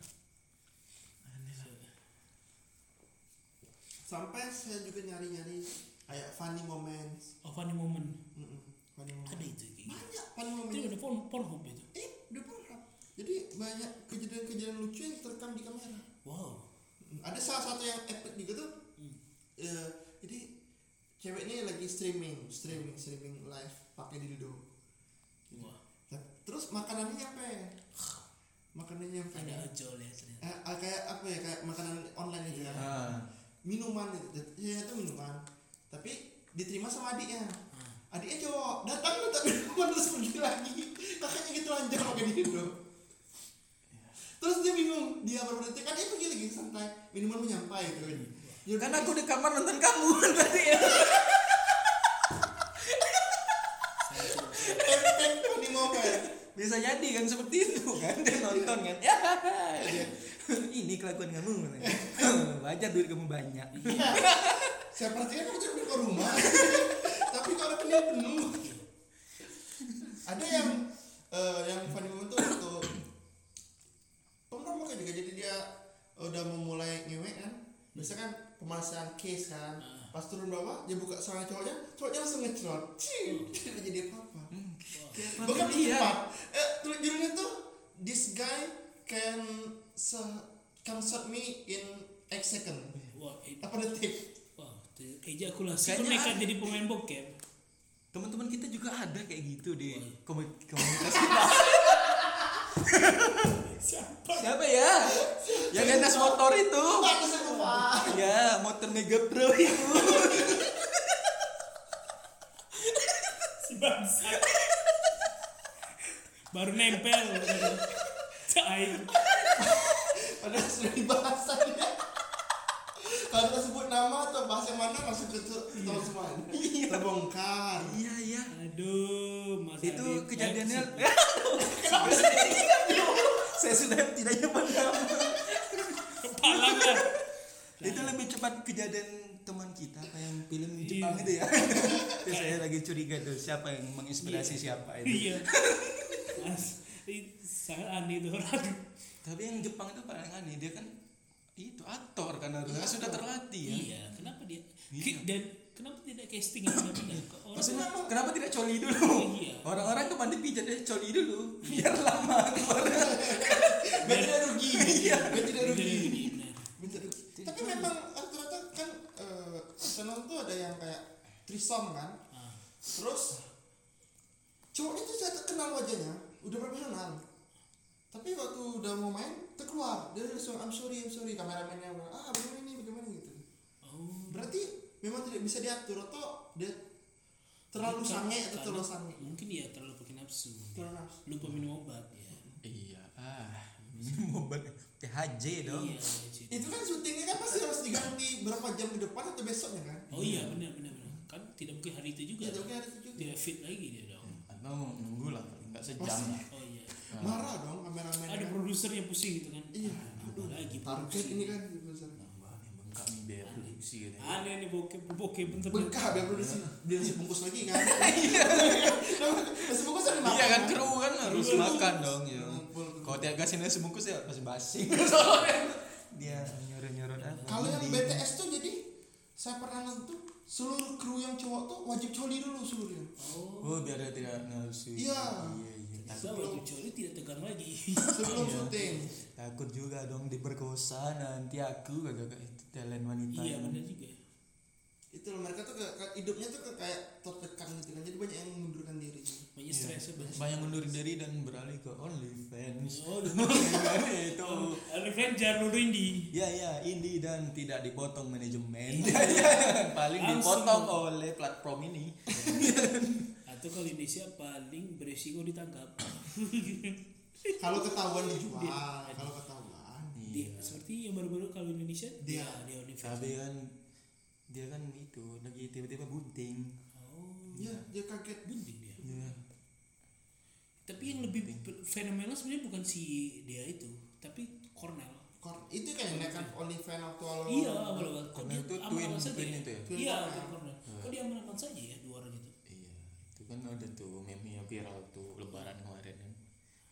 sampai saya juga nyari-nyari kayak funny moments. Oh funny moment. Mm-mm, funny moments ada itu kayak gitu. banyak funny moments itu ada porn pornhub itu? Eh udah Pornhub. jadi banyak kejadian-kejadian lucu yang terekam di kamera. Wow. Mm, ada salah satu yang epic juga tuh. Hmm. eh, jadi cewek ini lagi streaming streaming streaming live pakai dildo wah. Nah, terus makanannya nyampe makanannya nyampe ada ojol ya ternyata. Eh, ah, kayak apa ya? Kayak makanan online itu ya. Ah. minuman itu ya itu minuman tapi diterima sama adiknya. Adiknya cowok. Datang minta minuman terus pergi lagi. Kakaknya gitu lanjut pakai dildo terus dia bingung. Dia baru detik kan dia pergi lagi santai. Minimal menyampai gitu kan. Dia kan aku di kamar nonton kamu tadi ya. Di bisa jadi kan seperti itu kan dia nonton kan. Ya dia, ini kelakuan kamu. Wajar duit kamu banyak saya perhatikan kamu ke rumah. Tapi kalau penuh penuh. Ada yang eh, yang funny moment tuh waktu kayak juga jadi dia udah memulai ngewek kan? Biasa kan pemanasan case kan? Pas turun bawah dia buka sarang cowoknya cowoknya langsung ngecerot cing tidak jadi apa apa bukan iya cepat eh judulnya tuh this guy can se can shot me in X second Wah, apa detik ejakulasi. Kayaknya nekat jadi pemain bokep. teman-teman kita juga ada kayak gitu di komu- komunitas kita. Siapa? siapa ya? Yang ngetes motor itu. Ya motor mega pro itu. Si bangsa. Baru nempel. Cai. padahal sudah dibahas kalau kita sebut nama atau bahas yang mana langsung ke tahu semua terbongkar iya iya Aduh, Mas itu Adit. kejadiannya Eh, saya sudah tidak nama Kepala kan. itu lebih cepat kejadian teman kita kayak yang film Iya. Jepang itu ya itu saya lagi curiga tuh siapa yang menginspirasi siapa itu Iya. Sangat aneh itu orang. tapi yang Jepang itu paling aneh dia kan itu aktor kan harusnya Iya, sudah aktor. terlatih ya Iya, kenapa dia? Iya. Dan kenapa tidak casting yang? Kok Orang Maksudnya kenapa tidak coli dulu? Iya. Orang-orang tuh mandi pijat dia coli dulu biar lama keluar. biar tidak rugi Iya. biar tidak rugi Benar, benar. Tapi memang rata-rata kan eh, channel tuh ada yang kayak trisom kan Ah, terus cowoknya tuh saya kenal wajahnya udah profesional tapi waktu udah mau main terkeluar dia langsung I'm sorry I'm sorry kameramennya bilang, ah bagaimana ini bagaimana gitu Oh. berarti memang tidak bisa diatur atau dia terlalu sange atau terlalu sange Mungkin ya terlalu pakai nafsu. terlalu nafsu Lupa minum obat ya. Iya, ah, minum obat THJ dong. Iya, itu kan syutingnya kan pasti harus diganti berapa jam ke depan atau besoknya kan Oh iya, benar benar benar. Kan tidak mungkin hari itu juga. ya tapi hari itu juga Tidak fit lagi dia dong. Atau nunggu lah, nggak sejam. Oh iya. Marah dong kameramen Ada produsernya pusing gitu kan. iya Apa lagi target ini kan besar. Nambah nih bengkak nih biaya produksi gitu. Aneh nih bokep bokep bentar. bengkak biar produksi dia nasi bungkus lagi kan nasi bungkus ada Iya kan kru kan harus Iya. makan dong ya. Kalau tiap kasih nasi bungkus ya masih basi. Dia nyorot-nyorot apa? kalau yang BTS tuh jadi saya pernah nonton seluruh kru yang cowok tuh wajib coli dulu seluruhnya Oh. Oh biar dia tidak nafsu. Iya. Iya iya. Takut, wajib coli tidak tegang lagi. sebelum Iya. syuting takut juga dong diperkosa nanti aku kagak kayak itu talent wanita. iya benar juga. itu loh mereka tuh kayak, kayak hidupnya tuh kayak, kayak tertekan gitu kan jadi banyak yang mengundurkan diri Banyak Iya. stres banyak. Banyak mundur diri dan beralih ke OnlyFans. Oh, itu. OnlyFans jangan dulu indie. Ya ya ini dan tidak dipotong manajemen. Iya. Paling dipotong oleh platform ini. Atau kalau Indonesia paling beresiko ditangkap. kalau ketahuan dijual kalau ketahuan Dia seperti yang baru-baru kalau Indonesia dia dia OnlyFans. Tapi kan dia kan itu lagi tiba-tiba bunting. Oh, ya dia kaget bunting dia. Ya. Tapi yang lebih fenomenal sebenarnya bukan si dia itu, tapi Cornell. Kor- itu kan yang naikkan OnlyFans waktu awal Iya. Kok Cornell dia itu twin- saja twin ya? itu ya? Iya, Cornell. Cornell. Kok dia aman-aman saja ya dua orang itu? Iya, itu kan ada tuh meme yang viral tuh lebaran kemarin kan.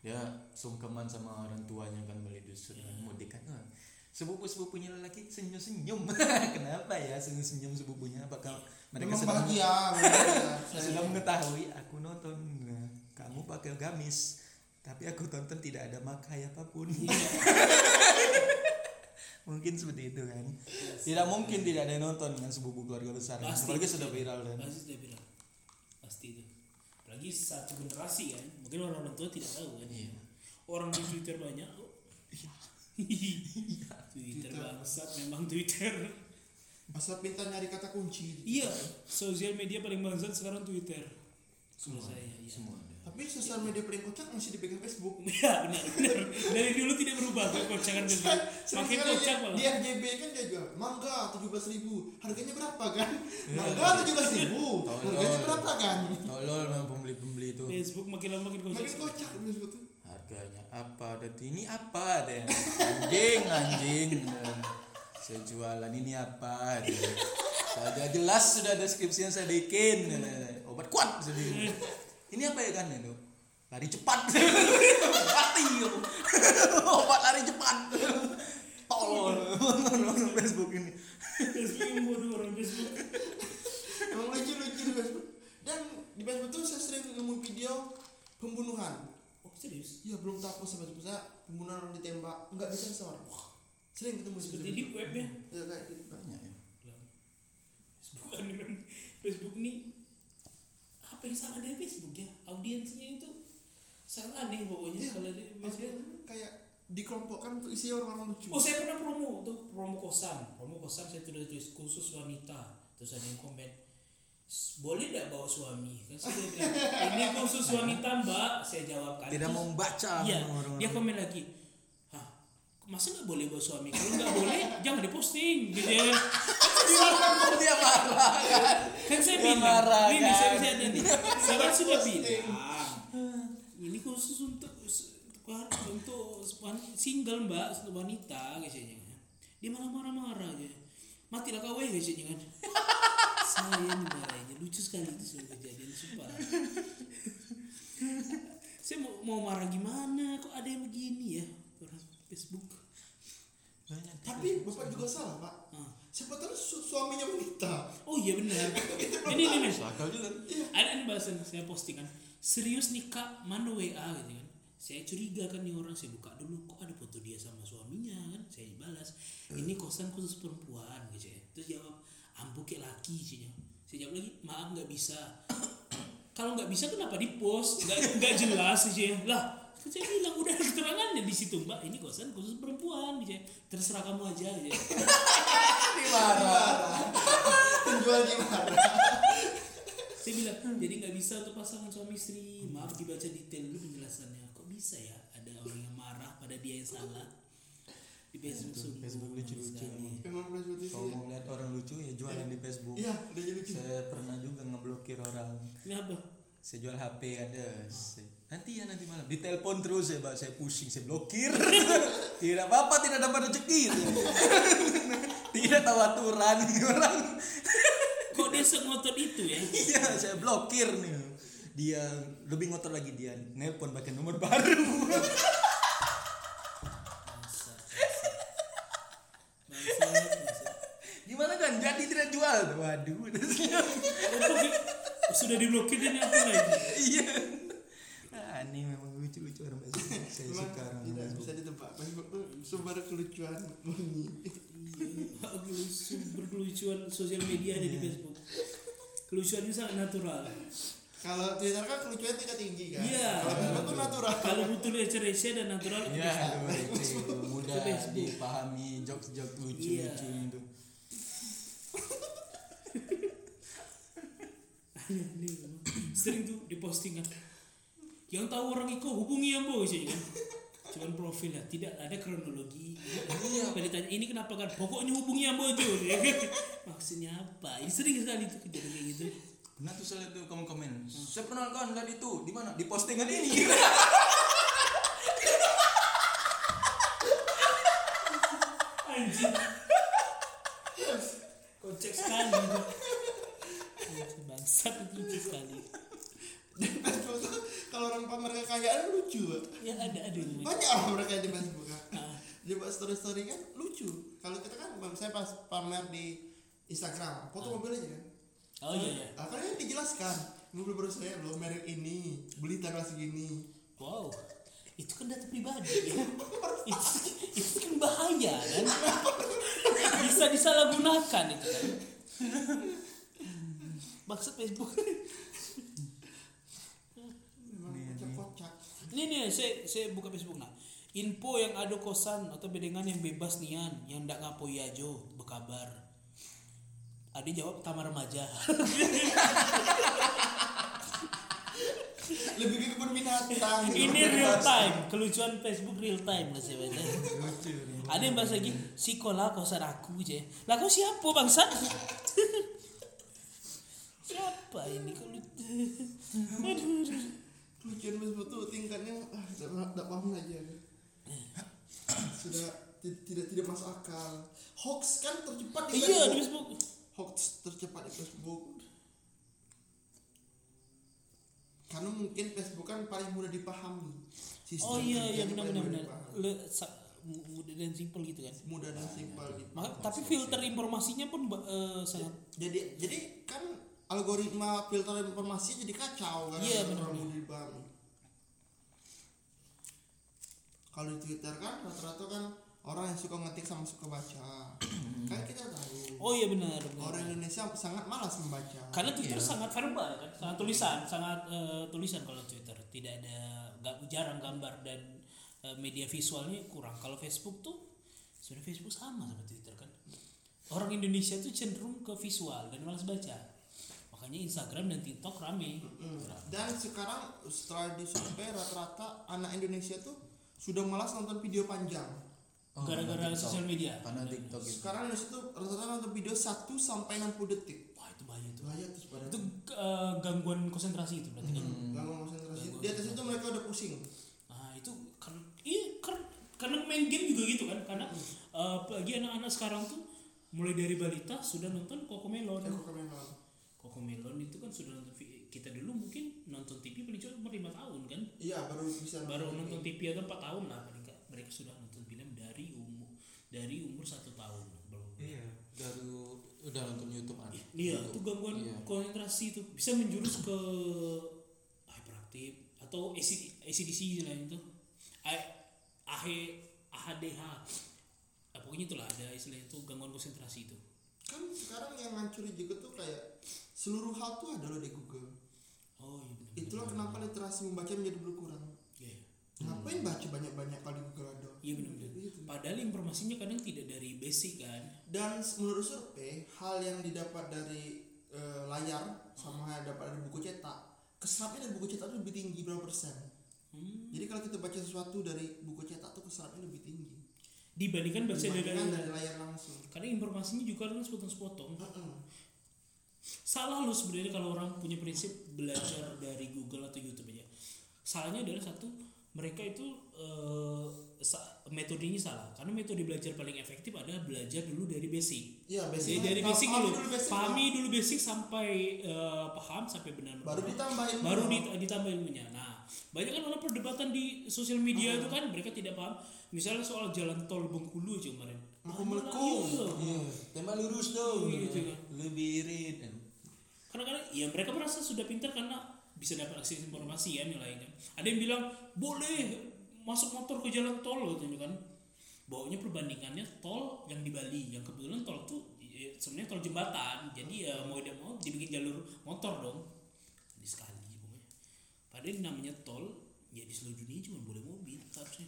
Dia sungkeman sama orang tuanya kan balik dusun kan mudik kan. Wah, Sepupu-sepupunya lelaki senyum-senyum. Kenapa ya senyum-senyum sepupunya? Apakah mereka memang sedang bahagia bahagia. sudah mengetahui aku nonton nah, kamu pakai gamis tapi aku tonton tidak ada makai apa pun mungkin seperti itu kan tidak mungkin tidak ada yang nonton dengan sebuah keluarga besar Pasti. apalagi sudah viral kan Pasti sudah bilang. Pasti itu. Apalagi satu generasi kan. Mungkin orang-orang tua tidak tahu kan. Iya. Orang di Twitter banyak. oh. Twitter Twitter. bangsat memang Twitter. masa pintar nyari kata kunci Iya, sosial media paling bangsat sekarang Twitter. semua saya, iya. semua Tapi sosial media paling kocak masih dipegang Facebook. ya benar benar dari dulu tidak berubah tuh kocakan Facebook makin kocak di malah FJB kan dia jual mangga tujuh belas ribu. Harganya berapa kan? Mangga tujuh belas ribu. Harganya berapa kan? tolol memang pembeli-pembeli itu Facebook makin lama makin kocak Makin kocak Facebook tuh. harganya apa dan ini apa deh anjing anjing saya jualan ini apa deh sudah jelas sudah deskripsinya saya bikin obat kuat sendiri ini apa ya kan itu lari cepat. Mati obat lari cepat. Tolol. Facebook ini. Facebook bodoh orang Facebook. Emang lucu lucu di Facebook. Dan di Facebook tuh saya sering nemu video pembunuhan. oh serius? Iya belum tahu sampai saya. Pembunuhan orang ditembak. Nggak disensor. Sering ketemu seperti di web ya? Ya kayak gitu. banyak ya. Facebook memang Facebook ini apa yang salah dari Facebook ya? Audiensnya itu sangat aneh pokoknya Iya. kalau di Facebook kayak dikelompokkan untuk isi orang-orang lucu. Oh saya pernah promo tuh promo kosan. Promo kosan saya tulis tulis khusus wanita. Terus ada yang komen "S- boleh tidak bawa suami? Kan saya bilang ini khusus wanita mbak. Saya jawab kan tidak Terus- mau membaca iya orang-orang. dia komen lagi masa nggak boleh bawa suami? Kalau nggak boleh jangan diposting gitu ya. Dia marah kan? Kan saya bilang marah, ini kan? saya saya ada nih saya kan sudah bilang ini khusus untuk untuk single mbak untuk wanita kayaknya dia malah marah-marah aja matilah kau eh kayaknya kan. Saya marahnya lucu sekali itu semua kejadian sumpah. Saya mau mau marah gimana? Kok ada yang begini ya? orang Facebook. Banyak Tapi bapak juga salah pak. Ah. Siapa tahu su- suaminya wanita. oh iya benar. Ini ini nih juga. Ada nih bahasan saya postingan serius nih kak mana WA gitu kan. Saya curiga kan nih orang saya buka dulu kok ada foto dia sama suaminya kan? Saya balas ini kosan khusus perempuan gitu ya. Terus jawab ambu kayak laki sih saya jawab lagi maaf nggak bisa. Kalau nggak bisa kenapa di post nggak nggak jelas sih ya. Lah kan saya bilang udah ada keterangannya di situ mbak. Ini kosan khusus perempuan. Gitu ya terserah kamu aja. Gitu ya. marah Penjual di mana? saya bilang jadi nggak bisa untuk pasangan suami istri. Maaf dibaca detail dulu penjelasannya. Kok bisa ya ada orang yang marah pada dia yang salah? Di Facebook sungguh Facebook lucu-lucu sekali. emang. Itu. kalau mau lihat orang lucu ya jualan di Facebook. Iya, udah jadi lucu. saya pernah juga ngeblokir orang. Ini apa saya jual HP ada. Saya- nanti ya nanti malam. Ditelepon terus ya Pak. saya pusing saya blokir. Tidak apa-apa tidak dapat rezeki. Tidak tahu aturan orang. Kok dia sengotot itu ya? Iya saya blokir nih. Dia lebih ngotot lagi dia nelpon pakai nomor baru. Gimana kan jadi tidak jual? Waduh. Sudah diblokir dan apa lagi? Iya ah, ini memang lucu-lucu orang Facebook saya Memang suka orang tidak bisa ditebak. Facebook tuh sumber kelucuan murni. Iya, sumber kelucuan sosial media ada di Facebook kelucuannya sangat natural Kalau Twitter kan kelucuannya tingkat tinggi kan. Iya. Kalau Facebook tuh natural. kalau butuh receh-receh dan natural Ya, itu mudah dipahami jokes-jokes Iya. lucu-lucu itu. Aneh, sering tuh dipostingan yang tahu orang itu hubungi yang bos ya kan cuman profil lah tidak ada kronologi iya ditanya ini kenapa kan pokoknya hubungi yang tuh ya kan? maksudnya apa ini sering sekali tuh kejadian kayak gitu tuh saya tuh komen-komen. Saya pernah kan lihat itu di mana? Di postingan ini. anjing kocak sekali itu. bangsat itu sekali Facebook tuh kalau orang pamer kekayaan lucu. Ya ada ada Banyak orang mereka di Facebook. Ah. Dia buat story-story kan lucu. Kalau kita kan saya pas pamer di Instagram, foto mobil aja kan. oh iya iya ini dijelaskan mobil baru saya loh merek ini beli tanggal segini Wow, itu kan data pribadi ya. itu, itu kan bahaya kan. Bisa disalahgunakan itu kan. Maksud Facebook. memang kocak-kocak Ini nih saya saya buka Facebook nah. Info yang ada kosan atau bedengan yang bebas nian, yang ndak ngapoi ajo, berkabar. Adi jawab taman remaja. lebih ke kebun binatang. Ini real time, kelucuan Facebook real time lah saya baca. lucu Ada yang bahas lagi, sikola kosan aku je. Lah kau siapa bangsa? siapa ini kalau Aduh. Lucuan Facebook tuh tingkatnya ah tidak paham aja sudah ti- tidak tidak masuk akal hoax kan tercepat di Iya di Facebook. Facebook. hoax tercepat di Facebook karena mungkin Facebook kan paling mudah dipahami Sistem Oh iya iya benar benar benar. mudah dan simpel gitu kan. mudah dan simpel gitu. Maka, tapi filter informasinya pun eh, sangat jadi jadi kan algoritma filter informasi jadi kacau kan Iya, mudah dipahami kalau di Twitter kan rata-rata kan orang yang suka ngetik sama suka baca kan kita tahu Oh iya benar benar. orang Indonesia sangat malas membaca Karena Twitter Iya. sangat verbal kan, sangat tulisan, sangat eh, tulisan kalau Twitter. Tidak ada nggak jarang gambar dan eh, media visualnya kurang. Kalau Facebook tuh sebenarnya Facebook sama sama Twitter kan. Orang Indonesia tuh cenderung ke visual dan malas baca. Makanya Instagram dan TikTok rame. Dan sekarang setelah disurvei rata-rata anak Indonesia tuh sudah malas nonton video panjang. Oh, Gara-gara karena sosial media. karena TikTok itu. Sekarang Indonesia tuh rata-rata nonton video 1 sampai 60 detik. Wah itu bahaya tuh. bahaya tuh sebenarnya. Itu eh, gangguan konsentrasi itu berarti kan. Gangguan konsentrasi. Di atas itu mereka udah pusing. Nah itu kan iya kan karena main game juga gitu kan? Karena eh, apalagi anak-anak sekarang tuh mulai dari balita sudah nonton Cocomelon. Eh, Cocomelon itu kan sudah nonton kita dulu mungkin nonton TV paling cuma umur lima tahun kan iya baru bisa baru TV. nonton TV atau empat tahun lah nggak. mereka sudah nonton film dari umur dari umur satu tahun belum iya baru udah nonton YouTube an Iya, itu gangguan Iya. konsentrasi itu bisa menjurus ke hyperaktif atau AC, ACDC lain itu. AH AHDH. Ah, pokoknya itulah ada istilah itu gangguan konsentrasi itu. Kan sekarang yang ngancurin juga tuh kayak seluruh hal tuh ada loh di Google Oh iya benar. itulah kenapa literasi membaca menjadi berkurang Iya. iya. ngapain baca banyak-banyak kalau di Google ada Iya benar-benar. Gitu. Padahal informasinya kadang tidak dari basic kan. dan menurut survei hal yang didapat dari eh, layar sama yang dapat dari buku cetak keserapnya dari buku cetak tuh lebih tinggi berapa persen Hmm. jadi kalau kita baca sesuatu dari buku cetak tuh keserapnya lebih tinggi Dibandingkan baca dari, dari layar langsung karena informasinya juga kan sepotong-sepotong. Heeh. Salah lu sebenarnya kalau orang punya prinsip belajar dari Google atau YouTube aja. Salahnya adalah satu, mereka itu eh, sa- metodenya salah. Karena metode belajar paling efektif adalah belajar dulu dari basic. Iya, Jadi basic. dari Paham- basic paham dulu. dulu basic, Pahami dulu basic sampai eh, paham sampai benar baru ditambahin baru ditambah ilmunya. Nah, banyak kan orang perdebatan di sosial media itu kan mereka tidak paham. Misalnya soal jalan tol Bengkulu aja kemarin. Aku melengkung. iya. tembak lurus dong Iya, gitu kan. lebih irit dan Kadang-kadang ya mereka merasa sudah pintar karena bisa dapat akses informasi yang lainnya. Ada yang bilang boleh masuk motor ke jalan tol gitu kan. Bawanya perbandingannya tol yang di Bali, yang kebetulan tol tuh ya, sebenarnya tol jembatan. Jadi ya mau tidak mau dibikin jalur motor dong. Di sekali pokoknya. Padahal namanya tol ya di seluruh dunia cuma boleh mobil seharusnya.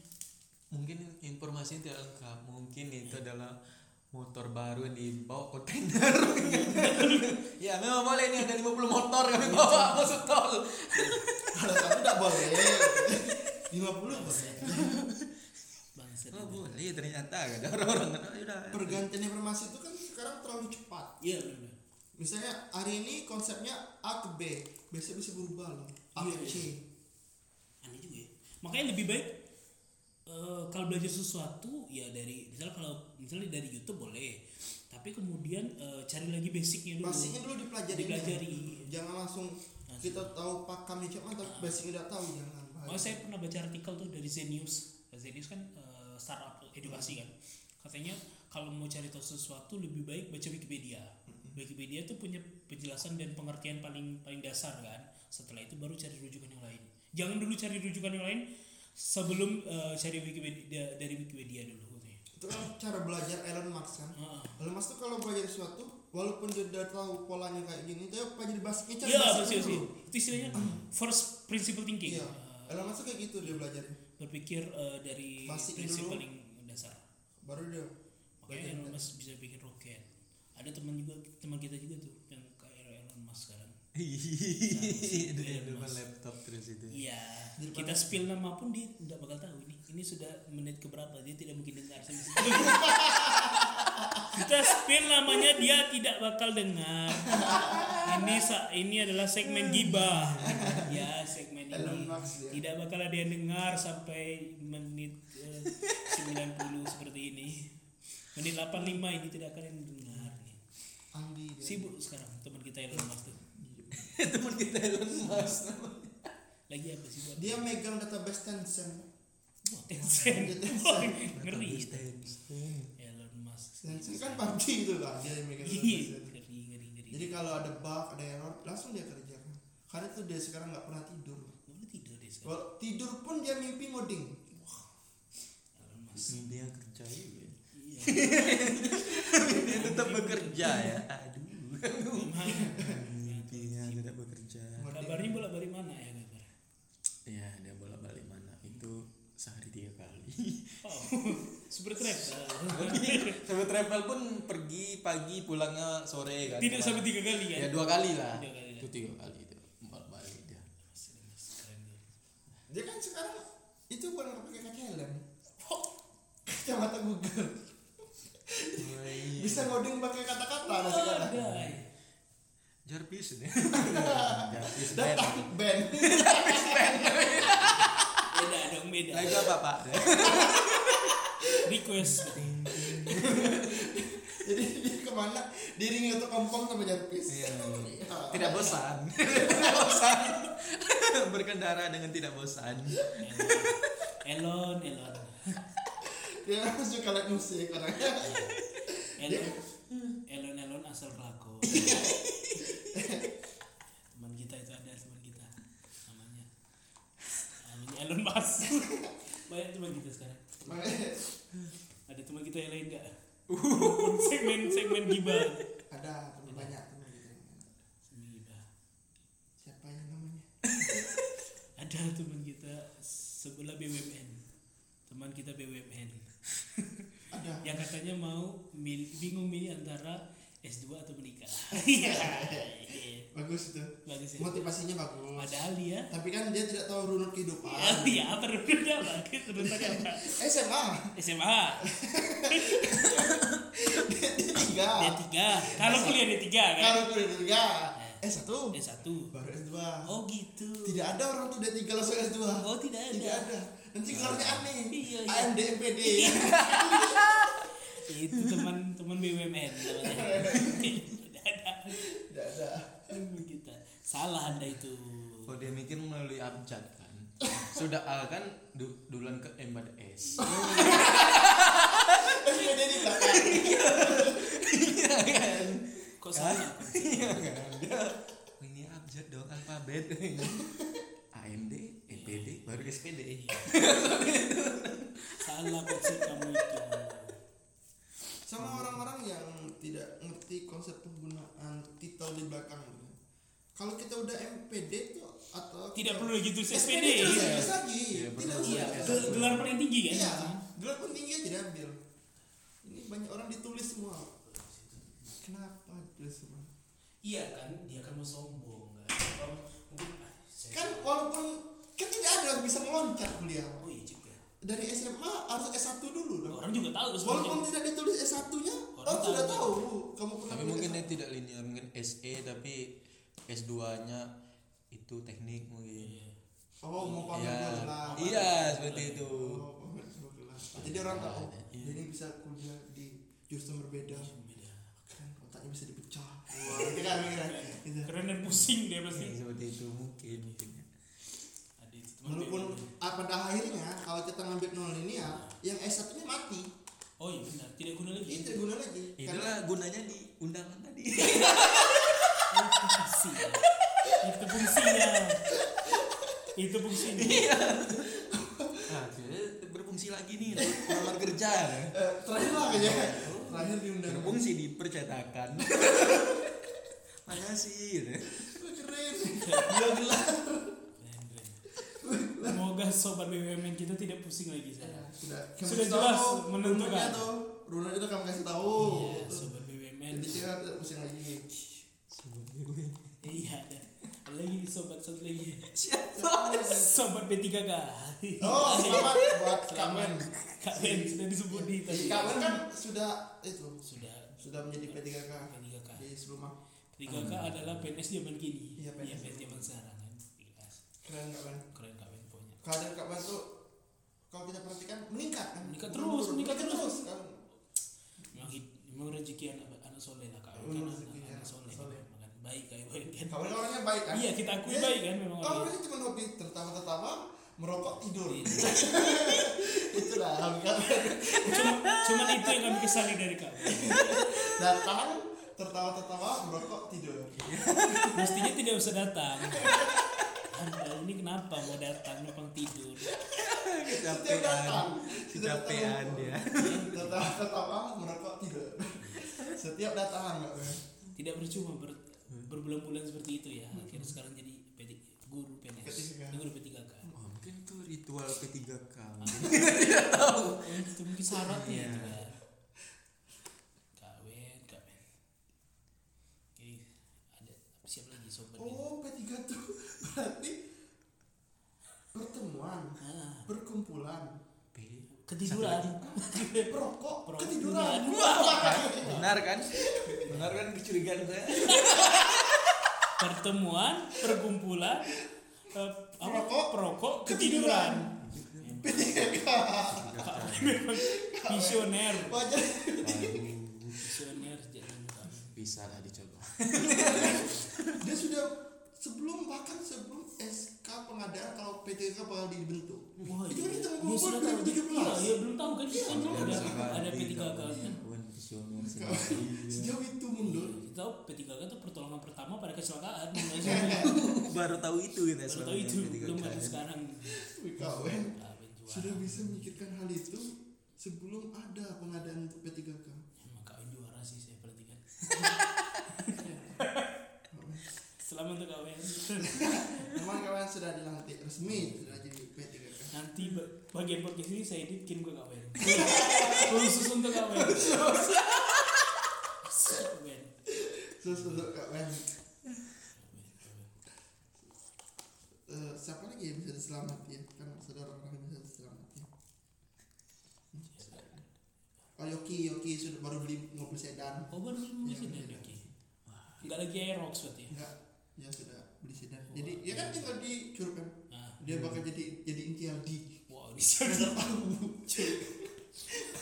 mungkin informasinya tidak lengkap mungkin itu adalah motor baru yang dibawa kontainer ya memang boleh nih ada 50 motor kami bawa masuk tol Kalau satu tidak boleh. 50 boleh. Bangsa. oh boleh iya ternyata ada orang-orang kan "Ah, udah Pergantian informasi itu kan sekarang terlalu cepat. Iya benar. Misalnya hari ini konsepnya A ke B, besok bisa berubah loh. A Iya, ke C. aneh juga ya makanya lebih baik eh, kalau belajar sesuatu ya dari misalnya kalau misalnya dari YouTube boleh. Tapi kemudian eh, cari lagi basicnya dulu. Basicnya dulu dipelajari. Dipelajari. Jangan langsung kita tahu pakamnya cuman tapi basicnya udah tahu jangan. Makanya saya pernah baca artikel tuh dari Zenius. Zenius kan eh, startup edukasi kan. Katanya kalau mau cari tahu sesuatu lebih baik baca Wikipedia. Wikipedia tuh punya penjelasan dan pengertian paling paling dasar kan. Setelah itu baru cari rujukan yang lain. Jangan dulu cari rujukan yang lain sebelum eh, cari Wikipedia dari Wikipedia dulu. Itu kan cara belajar Elon Musk kan. Ah. Elon Musk tuh kalau belajar sesuatu, walaupun dia udah tahu polanya kayak gini, dia pelajari basicnya cari Iya, basicnya pasti pasti. dulu. Itu istilahnya first principle thinking. Iya. Eh, Elon Musk kayak gitu dia belajar. berpikir eh, dari Basic prinsip dulu. paling dasar. Baru dia Makanya Elon Musk bisa bikin roket. Ada teman juga teman kita juga tuh yang kayak Elon Musk sekarang. Iya, di Elon depan laptop terus itu. Iya, kita spill nama pun dia tidak bakal tahu ini. Ini sudah menit keberapa? Dia tidak mungkin dengar kita spill namanya dia tidak bakal dengar. Ini sa ini adalah segmen gibah. Ya, segmen Elon ini Musk, ya. tidak bakal ada yang dengar sampai menit eh, 90 seperti ini. Menit 85 ini tidak akan yang dengar. Sibuk sekarang teman kita Elon Musk tuh. Teman kita Elon Musk. Lagi apa sih buat? dia megang database Tencent Wah, Tencent. Tencent. Wah, ngeri. Elon Musk. Tencent kan PUBG itu kan dia yang megang Iya, database ngeri, ngeri, ngeri. jadi kalau ada bug ada error langsung dia kerjakan karena itu dia sekarang nggak pernah tidur Boleh tidur deh sekarang. kalau tidur pun dia mimpi ngoding Elon Musk. Dia kerja ya. Iya. Dia tetap bekerja ya. Aduh. Memang. Mimpinya tidak bekerja. Kabarnya bolak balik mana ya kabar? Ya, dia bolak balik mana? Itu sehari tiga kali. Oh, super travel. Sampai travel pun pergi pagi pulangnya sore kan. Tidak sampai tiga kali Ya kan? dua kali lah. Tiga kali, ya. Itu tiga kali itu. Bolak balik dia. Dia kan sekarang itu bukan pakai kaca helm kacamata Google Oh, bisa ngoding pakai kata-kata nah sekarang ya. Jarvis ini. Jarvis dan band. takut band Beda dong beda. Lagi apa pak? Request. jadi dia ke mana diringi untuk kompong sama Jarvis Iya. Ah. Tidak bosan. Tidak bosan. Berkendara dengan tidak bosan. Elon, Elon. dia suka lihat musik orangnya Elon, Elon, Elon asal pelako. teman kita itu ada teman kita namanya namanya Elon Musk. Banyak teman kita sekarang. Kita yang lain enggak? segmen segmen gibah. ada teman banyak teman gitu Segmen gibah. siapa yang namanya Ada teman kita sebelah BUMN. Teman kita BUMN ada yang katanya mau mil- bingung milih antara S2 atau menikah. Iya. bagus itu Bagus ya. motivasinya bagus Padahal dia tapi kan dia tidak tahu runut kehidupan Ya, ya apa runutnya apa? Runutnya apa? SMA SMA, tiga D3. Kalau kuliah D3 kan? kalau kuliah tiga S1 D1. baru S2 Oh gitu. tidak ada orang tuh D3 langsung S2 Oh tidak ada. tidak ada nanti keluarnya aneh Iya, iya. AMD Itu teman-teman BUMN namanya. Tidak ada. tidak ada Teman kita. Salah anda itu. Oh dia mikir melalui abjad kan. Sudah A kan du- duluan ke M pada S. Di belakang Iya kan? Kok salah? Iya kan? Dia "Oh, ini abjad dong alfabet. AMD, EPD, baru SPD. Salah konsep kamu itu. Sama orang-orang yang tidak ngerti konsep penggunaan titel di belakang gitu. kalau kita udah MPD tuh atau Tidak perlu lagi tulis SPD SPD. terus Iya. lagi Iya, tidak. Iya, gel- gelar paling tinggi kan? iya gelar pentingnya tidak ambil ini banyak orang ditulis semua kenapa ditulis semua Iya kan, dia kan mau sombong kan. Mungkin ah, kan walaupun kan tidak ada yang bisa meloncat kuliah iya juga. Dari SMA harus S1 dulu dong Orang juga tahu walaupun tidak ditulis S1 nya Orang orang sudah tahu. tahu kamu pernah Tapi mungkin S1. dia tidak linear, mungkin SE tapi S2-nya itu teknik mungkin. Iya. oh mau pamer Iya. dua gelar Iya, seperti itu. Oh, jadi orang tahu Iya. jadi bisa kuliah di jurusan berbeda Beda. keren otaknya bisa dipecah wah kan mikirnya gitu. Keren dan pusing dia pasti. Ya, seperti itu mungkin mungkin. Walaupun ah, pada akhirnya kalau kita ngambil nol linear yang S1 nya mati Oh iya benar, tidak guna lagi. ini tidak guna lagi karena Itulah gunanya di undangan tadi. Itu fungsi. Itu fungsinya. Itu fungsinya. Nah, jadi berfungsi lagi nih melamar kerja. eh, terakhir lah kayaknya terakhir diundang Berfungsi di percetakan. Mana sih? Gitu. Wah, keren gelar. Keren, keren. Semoga sobat BUMN kita tidak pusing lagi sekarang. sudah Sudah jelas menentukan. runutnya tuh runut itu kamu kasih tahu Iya, sobat BUMN. jadi kita tidak pusing lagi Iya, dan Ada lagi sobat satu lagi. Siapa? Sobat B3K. Oh, selamat buat Kak Men. Kak Ben sudah disebut di tadi. Kak Men kan sudah itu Sudah sudah menjadi P3K P3K. di sebelumnya. P3K adalah PNS zaman kini. Iya, PNS. PNS zaman sekarang kan. Keren Kak Men. Keren Keadaan Kak tuh kalau kita perhatikan meningkat kan? Meningkat terus, meningkat terus. kan. Memang, memang rezeki anak anak soleh lah Kak Kan rezeki, anak, ya, anak soleh. soleh. Makan baik kayak baik kan. Kak Men orangnya baik kan? Iya kita akui Iya. baik kan memang Kalau ini cuma hobi tertawa-tertawa, merokok tidur. Itulah. Cuma cuman itu yang kami kesali dari Kak Ben. Datang, tertawa-tertawa, merokok tidur. Mestinya tidak usah datang. Anda ini kenapa mau datang numpang tidur? Setiap Kecapean. datang, setiap Kecapean datang, dia. Tertawa-tertawa, merokok tidur. Setiap datang. Tidak percuma ber, berbulan-bulan seperti itu ya. Akhirnya sekarang jadi PT, guru PNS. P3K. Guru P3K. Oh, mungkin itu ritual P3K. Oh, itu mungkin syaratnya Iya. itu kawin. Oke, ada siapa lagi sobat? Oh, P3 tuh berarti pertemuan, Ah, perkumpulan, P. ketiduran. perokok, ketiduran. Benar kan? Benar kan kecurigaan saya? Pertemuan, perkumpulan, eh, apa? Perokok, perokok, ketiduran. ketiduran. P3K. Memang visioner. Wajar. Visioner. Bisa lah dicoba. Dia sudah sebelum bahkan sebelum SK pengadaan kalau P3K bakal dibentuk. Wah, Itu iya. kan kita sudah tahu. 2017. Iya, iya, belum tahu kan kita kan belum ada ada P3K kan. Wan visioner Sejauh itu mundur. Tahu P3K itu pertolongan pertama pada kecelakaan. Baru tahu itu kita Baru selama tahu itu P3K. belum ada sekarang. Kawan. Sudah bisa memikirkan hal itu sebelum ada pengadaan untuk P3K. Emang kawin juara sih saya perhatikan. Selamat untuk kawin. Memang kawan sudah dilantik resmi sudah jadi P3K. Nanti ba- bagian podcast ini saya edit kirim ke kawin. Khusus untuk. Kawin. Terus untuk kawan eh, siapa lagi yang bisa diselamati ya? Kan saudara orang yang bisa diselamati. Oh Yoki, Yoki sudah baru beli mobil sedan. Oh baru beli sedan Iya. oke. Enggak lagi Aerox berarti ya. Enggak, dia sudah beli sedan. Jadi dia kan tinggal di Curug kan. Nah, Dia bakal jadi jadi intial di. wow bisa Nggak tahu.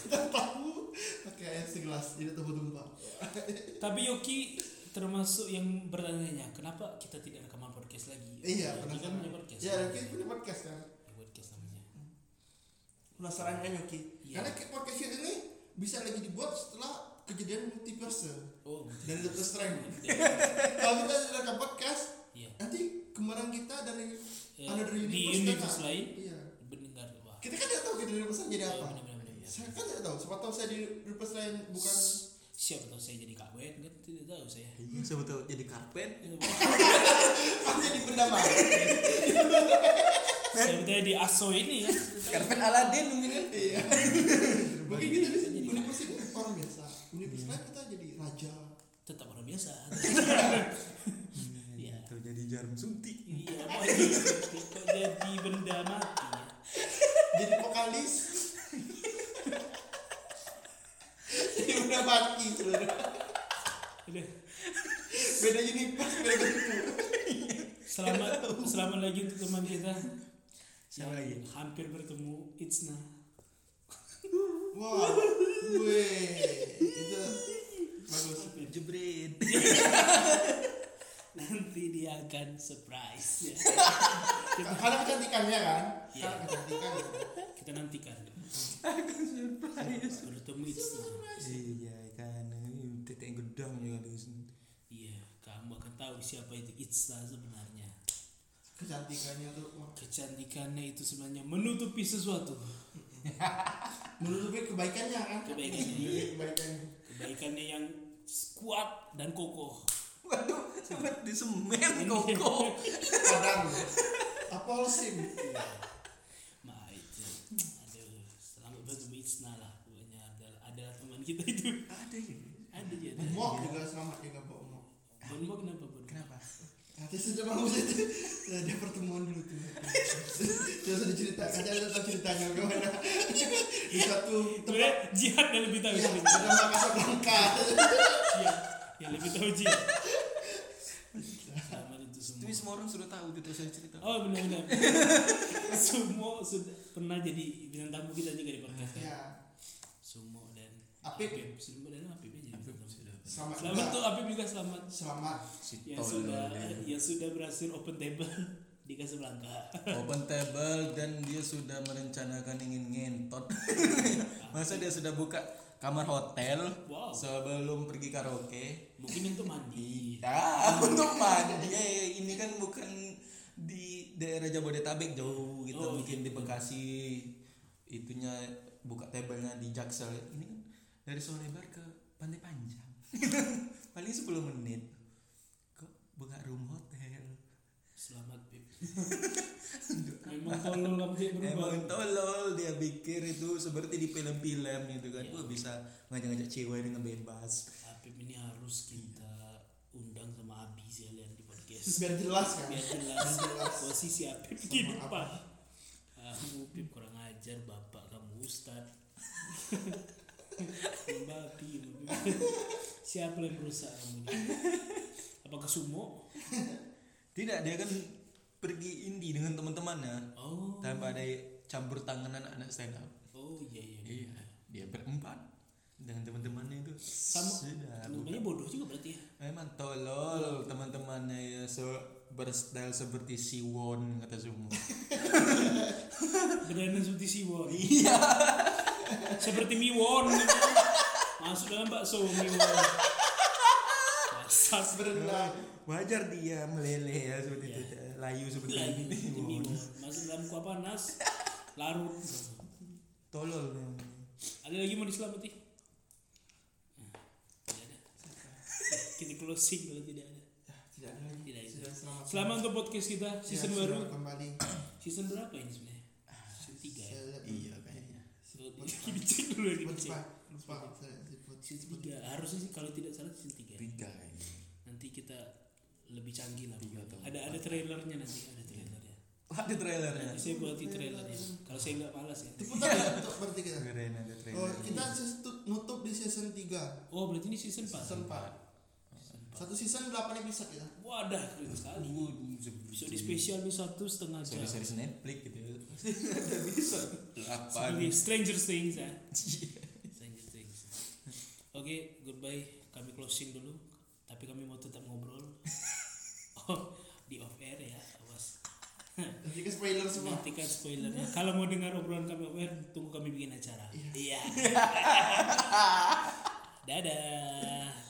Tahu. Pakai air segelas jadi tumpah tumpah. Tapi Yoki termasuk yang bertanya kenapa kita tidak rekaman podcast lagi? Iya, kan penasaran. punya podcast. Ya, Yoki punya podcast kan. Ya, podcast namanya. Penasaran kan Yoki? Iya. Karena podcast ini bisa lagi dibuat setelah kejadian multiverse Oh, dari Doctor Strange. iya. Kalau kita rekam podcast, Iya. nanti kembaran kita dari Ya, another di universe universe kan? lain Iya. mendengar wah. Kita kan tidak tahu kita di universe jadi Iya, apa. benar. Saya kan tidak tahu. Siapa tahu saya di universe lain bukan siapa tahu saya jadi kawin kan tidak tahu saya. Iya, siapa tahu jadi karpet. kan jadi benda mati. saya tahu di aso ini ya. Karpet Aladin mungkin kan. Iya. Mungkin kita di sini universe ini orang biasa. Universe lain kita jadi raja. Tetap orang biasa. Iya. Atau jadi jarum suntik. Iya, kok jadi, kok jadi benda mati ya. Jadi vokalis. jadi benda mati sebenarnya. Beda universe, beda bentuk. Selamat selamat lagi untuk teman kita Siapa yang lagi? hampir bertemu Itsna. Wah, weh, itu bagus. Jebret. Nanti dia akan surprise ya. Karena kecantikannya kan, Iya. karena kecantikan. Kita nantikan. Surprise. Bertemu. Iya kan, tetek gedang juga di sini. Iya, kamu akan tahu siapa itu Itsna sebenarnya. Kecantikannya tuh Kecantikannya itu sebenarnya menutupi sesuatu. menutupi kebaikannya kan. Kebaikannya. Menutupi kebaikannya. Kebaikannya yang kuat dan kokoh. Waduh, sempat di semen koko. Padang. Apolsim. Nah itu, aduh, selamat bertemu Itsna lah. Pokoknya adalah, adalah teman kita itu. Ada ya. Ada ya. Mok juga selamat juga Mbak Mok. Kenapa Katanya sudah bagus itu. Ya, dia pertemuan dulu tuh. Terus diceritakan, saya tahu ceritanya gimana. Di satu tempat jihad yang lebih tahu ya, cerita. bernama Casablanca. Iya, yang lebih tahu jihad. Semua. Tapi semua orang sudah tahu itu saya cerita. Oh benar-benar. Sumo sudah pernah jadi bintang tamu kita juga di podcast kan. Ya, Sumo dan Apip. Sumo dan Apip. Selamat Selamat juga. tuh Apip juga selamat Selamat. Si yang sudah yang sudah berhasil open table di Casablanca. open table dan dia sudah merencanakan ingin ngentot masa dia sudah buka kamar hotel Wow. sebelum pergi karaoke Mungkin untuk mandi. ah untuk mandi eh, ini kan bukan di daerah Jabodetabek jauh gitu Oh, mungkin di Bekasi itunya buka tabelnya di Jaksel ini kan dari Solebar ke Pantai Panjang paling 10 menit kok buka room hotel Selamat Pip. Memang tolol tidak berubah. Emang tolol dia pikir itu seperti di film-film gitu kan. Gua bisa ngajak-ngajak cewek dengan bebas. Apip ini harus kita undang sama Abi sekalian di podcast. Biar jelas kan. Biar jelas posisi Apip di depan. Kamu Pip kurang ajar bapak kamu Ustad. Babi, babi. Siapa yang merusak kamu ini? Apakah Sumo? Tidak, dia kan pergi indie dengan teman-temannya Oh, tanpa ada campur tangan anak-anak stand up. oh iya iya. Iya, dia berempat dengan teman-temannya itu. Sama teman-temannya bodoh juga berarti ya. Memang tolol teman-temannya ya se- berstyle seperti Siwon kata semua. Berdandan seperti Siwon. iya. Seperti Miwon. gitu. Masuk dalam bakso. Basas Berenang. Wajar dia meleleh ya seperti itu. Layu seperti ini. Miwon. Masuk dalam kuah panas. Larut. Tolol. Ada lagi mau diselamati? Kita closing kalau tidak ada. Tidak ada lagi. Tidak ada. Selamat. Selamat untuk podcast kita season Ya, baru. Kembali. Season berapa ini sebenarnya? Season 3 ya. Iya kayaknya. Oh, Ini cek dulu ini lupa Season 3 harusnya sih kalau tidak salah season 3. Tiga kayaknya. Nanti kita lebih canggih lah. Tiga atau Ada ada trailernya nanti, ada trailernya. Ada trailernya. Nanti saya buat di trailernya. Kalau saya nggak malas ya. diputar ya untuk berarti kita. Keren ada Oh, trailer. kita season- nutup di season 3 Oh, berarti ini season 4. Season 4 Satu season 8 episode kita Wadah, keren sekali. Episode spesial nih satu setengah jam. Seri seri Netflix gitu. Bisa. Delapan. Sebagai Stranger Things ya. Oke, goodbye. Kami closing dulu. Tapi kami mau tetap ngobrol. Oh, di off air ya. Awas. Nanti ke spoiler semua Nanti kan spoilernya. Kalau mau dengar obrolan kami off air, tunggu kami bikin acara. Iya. Dadah.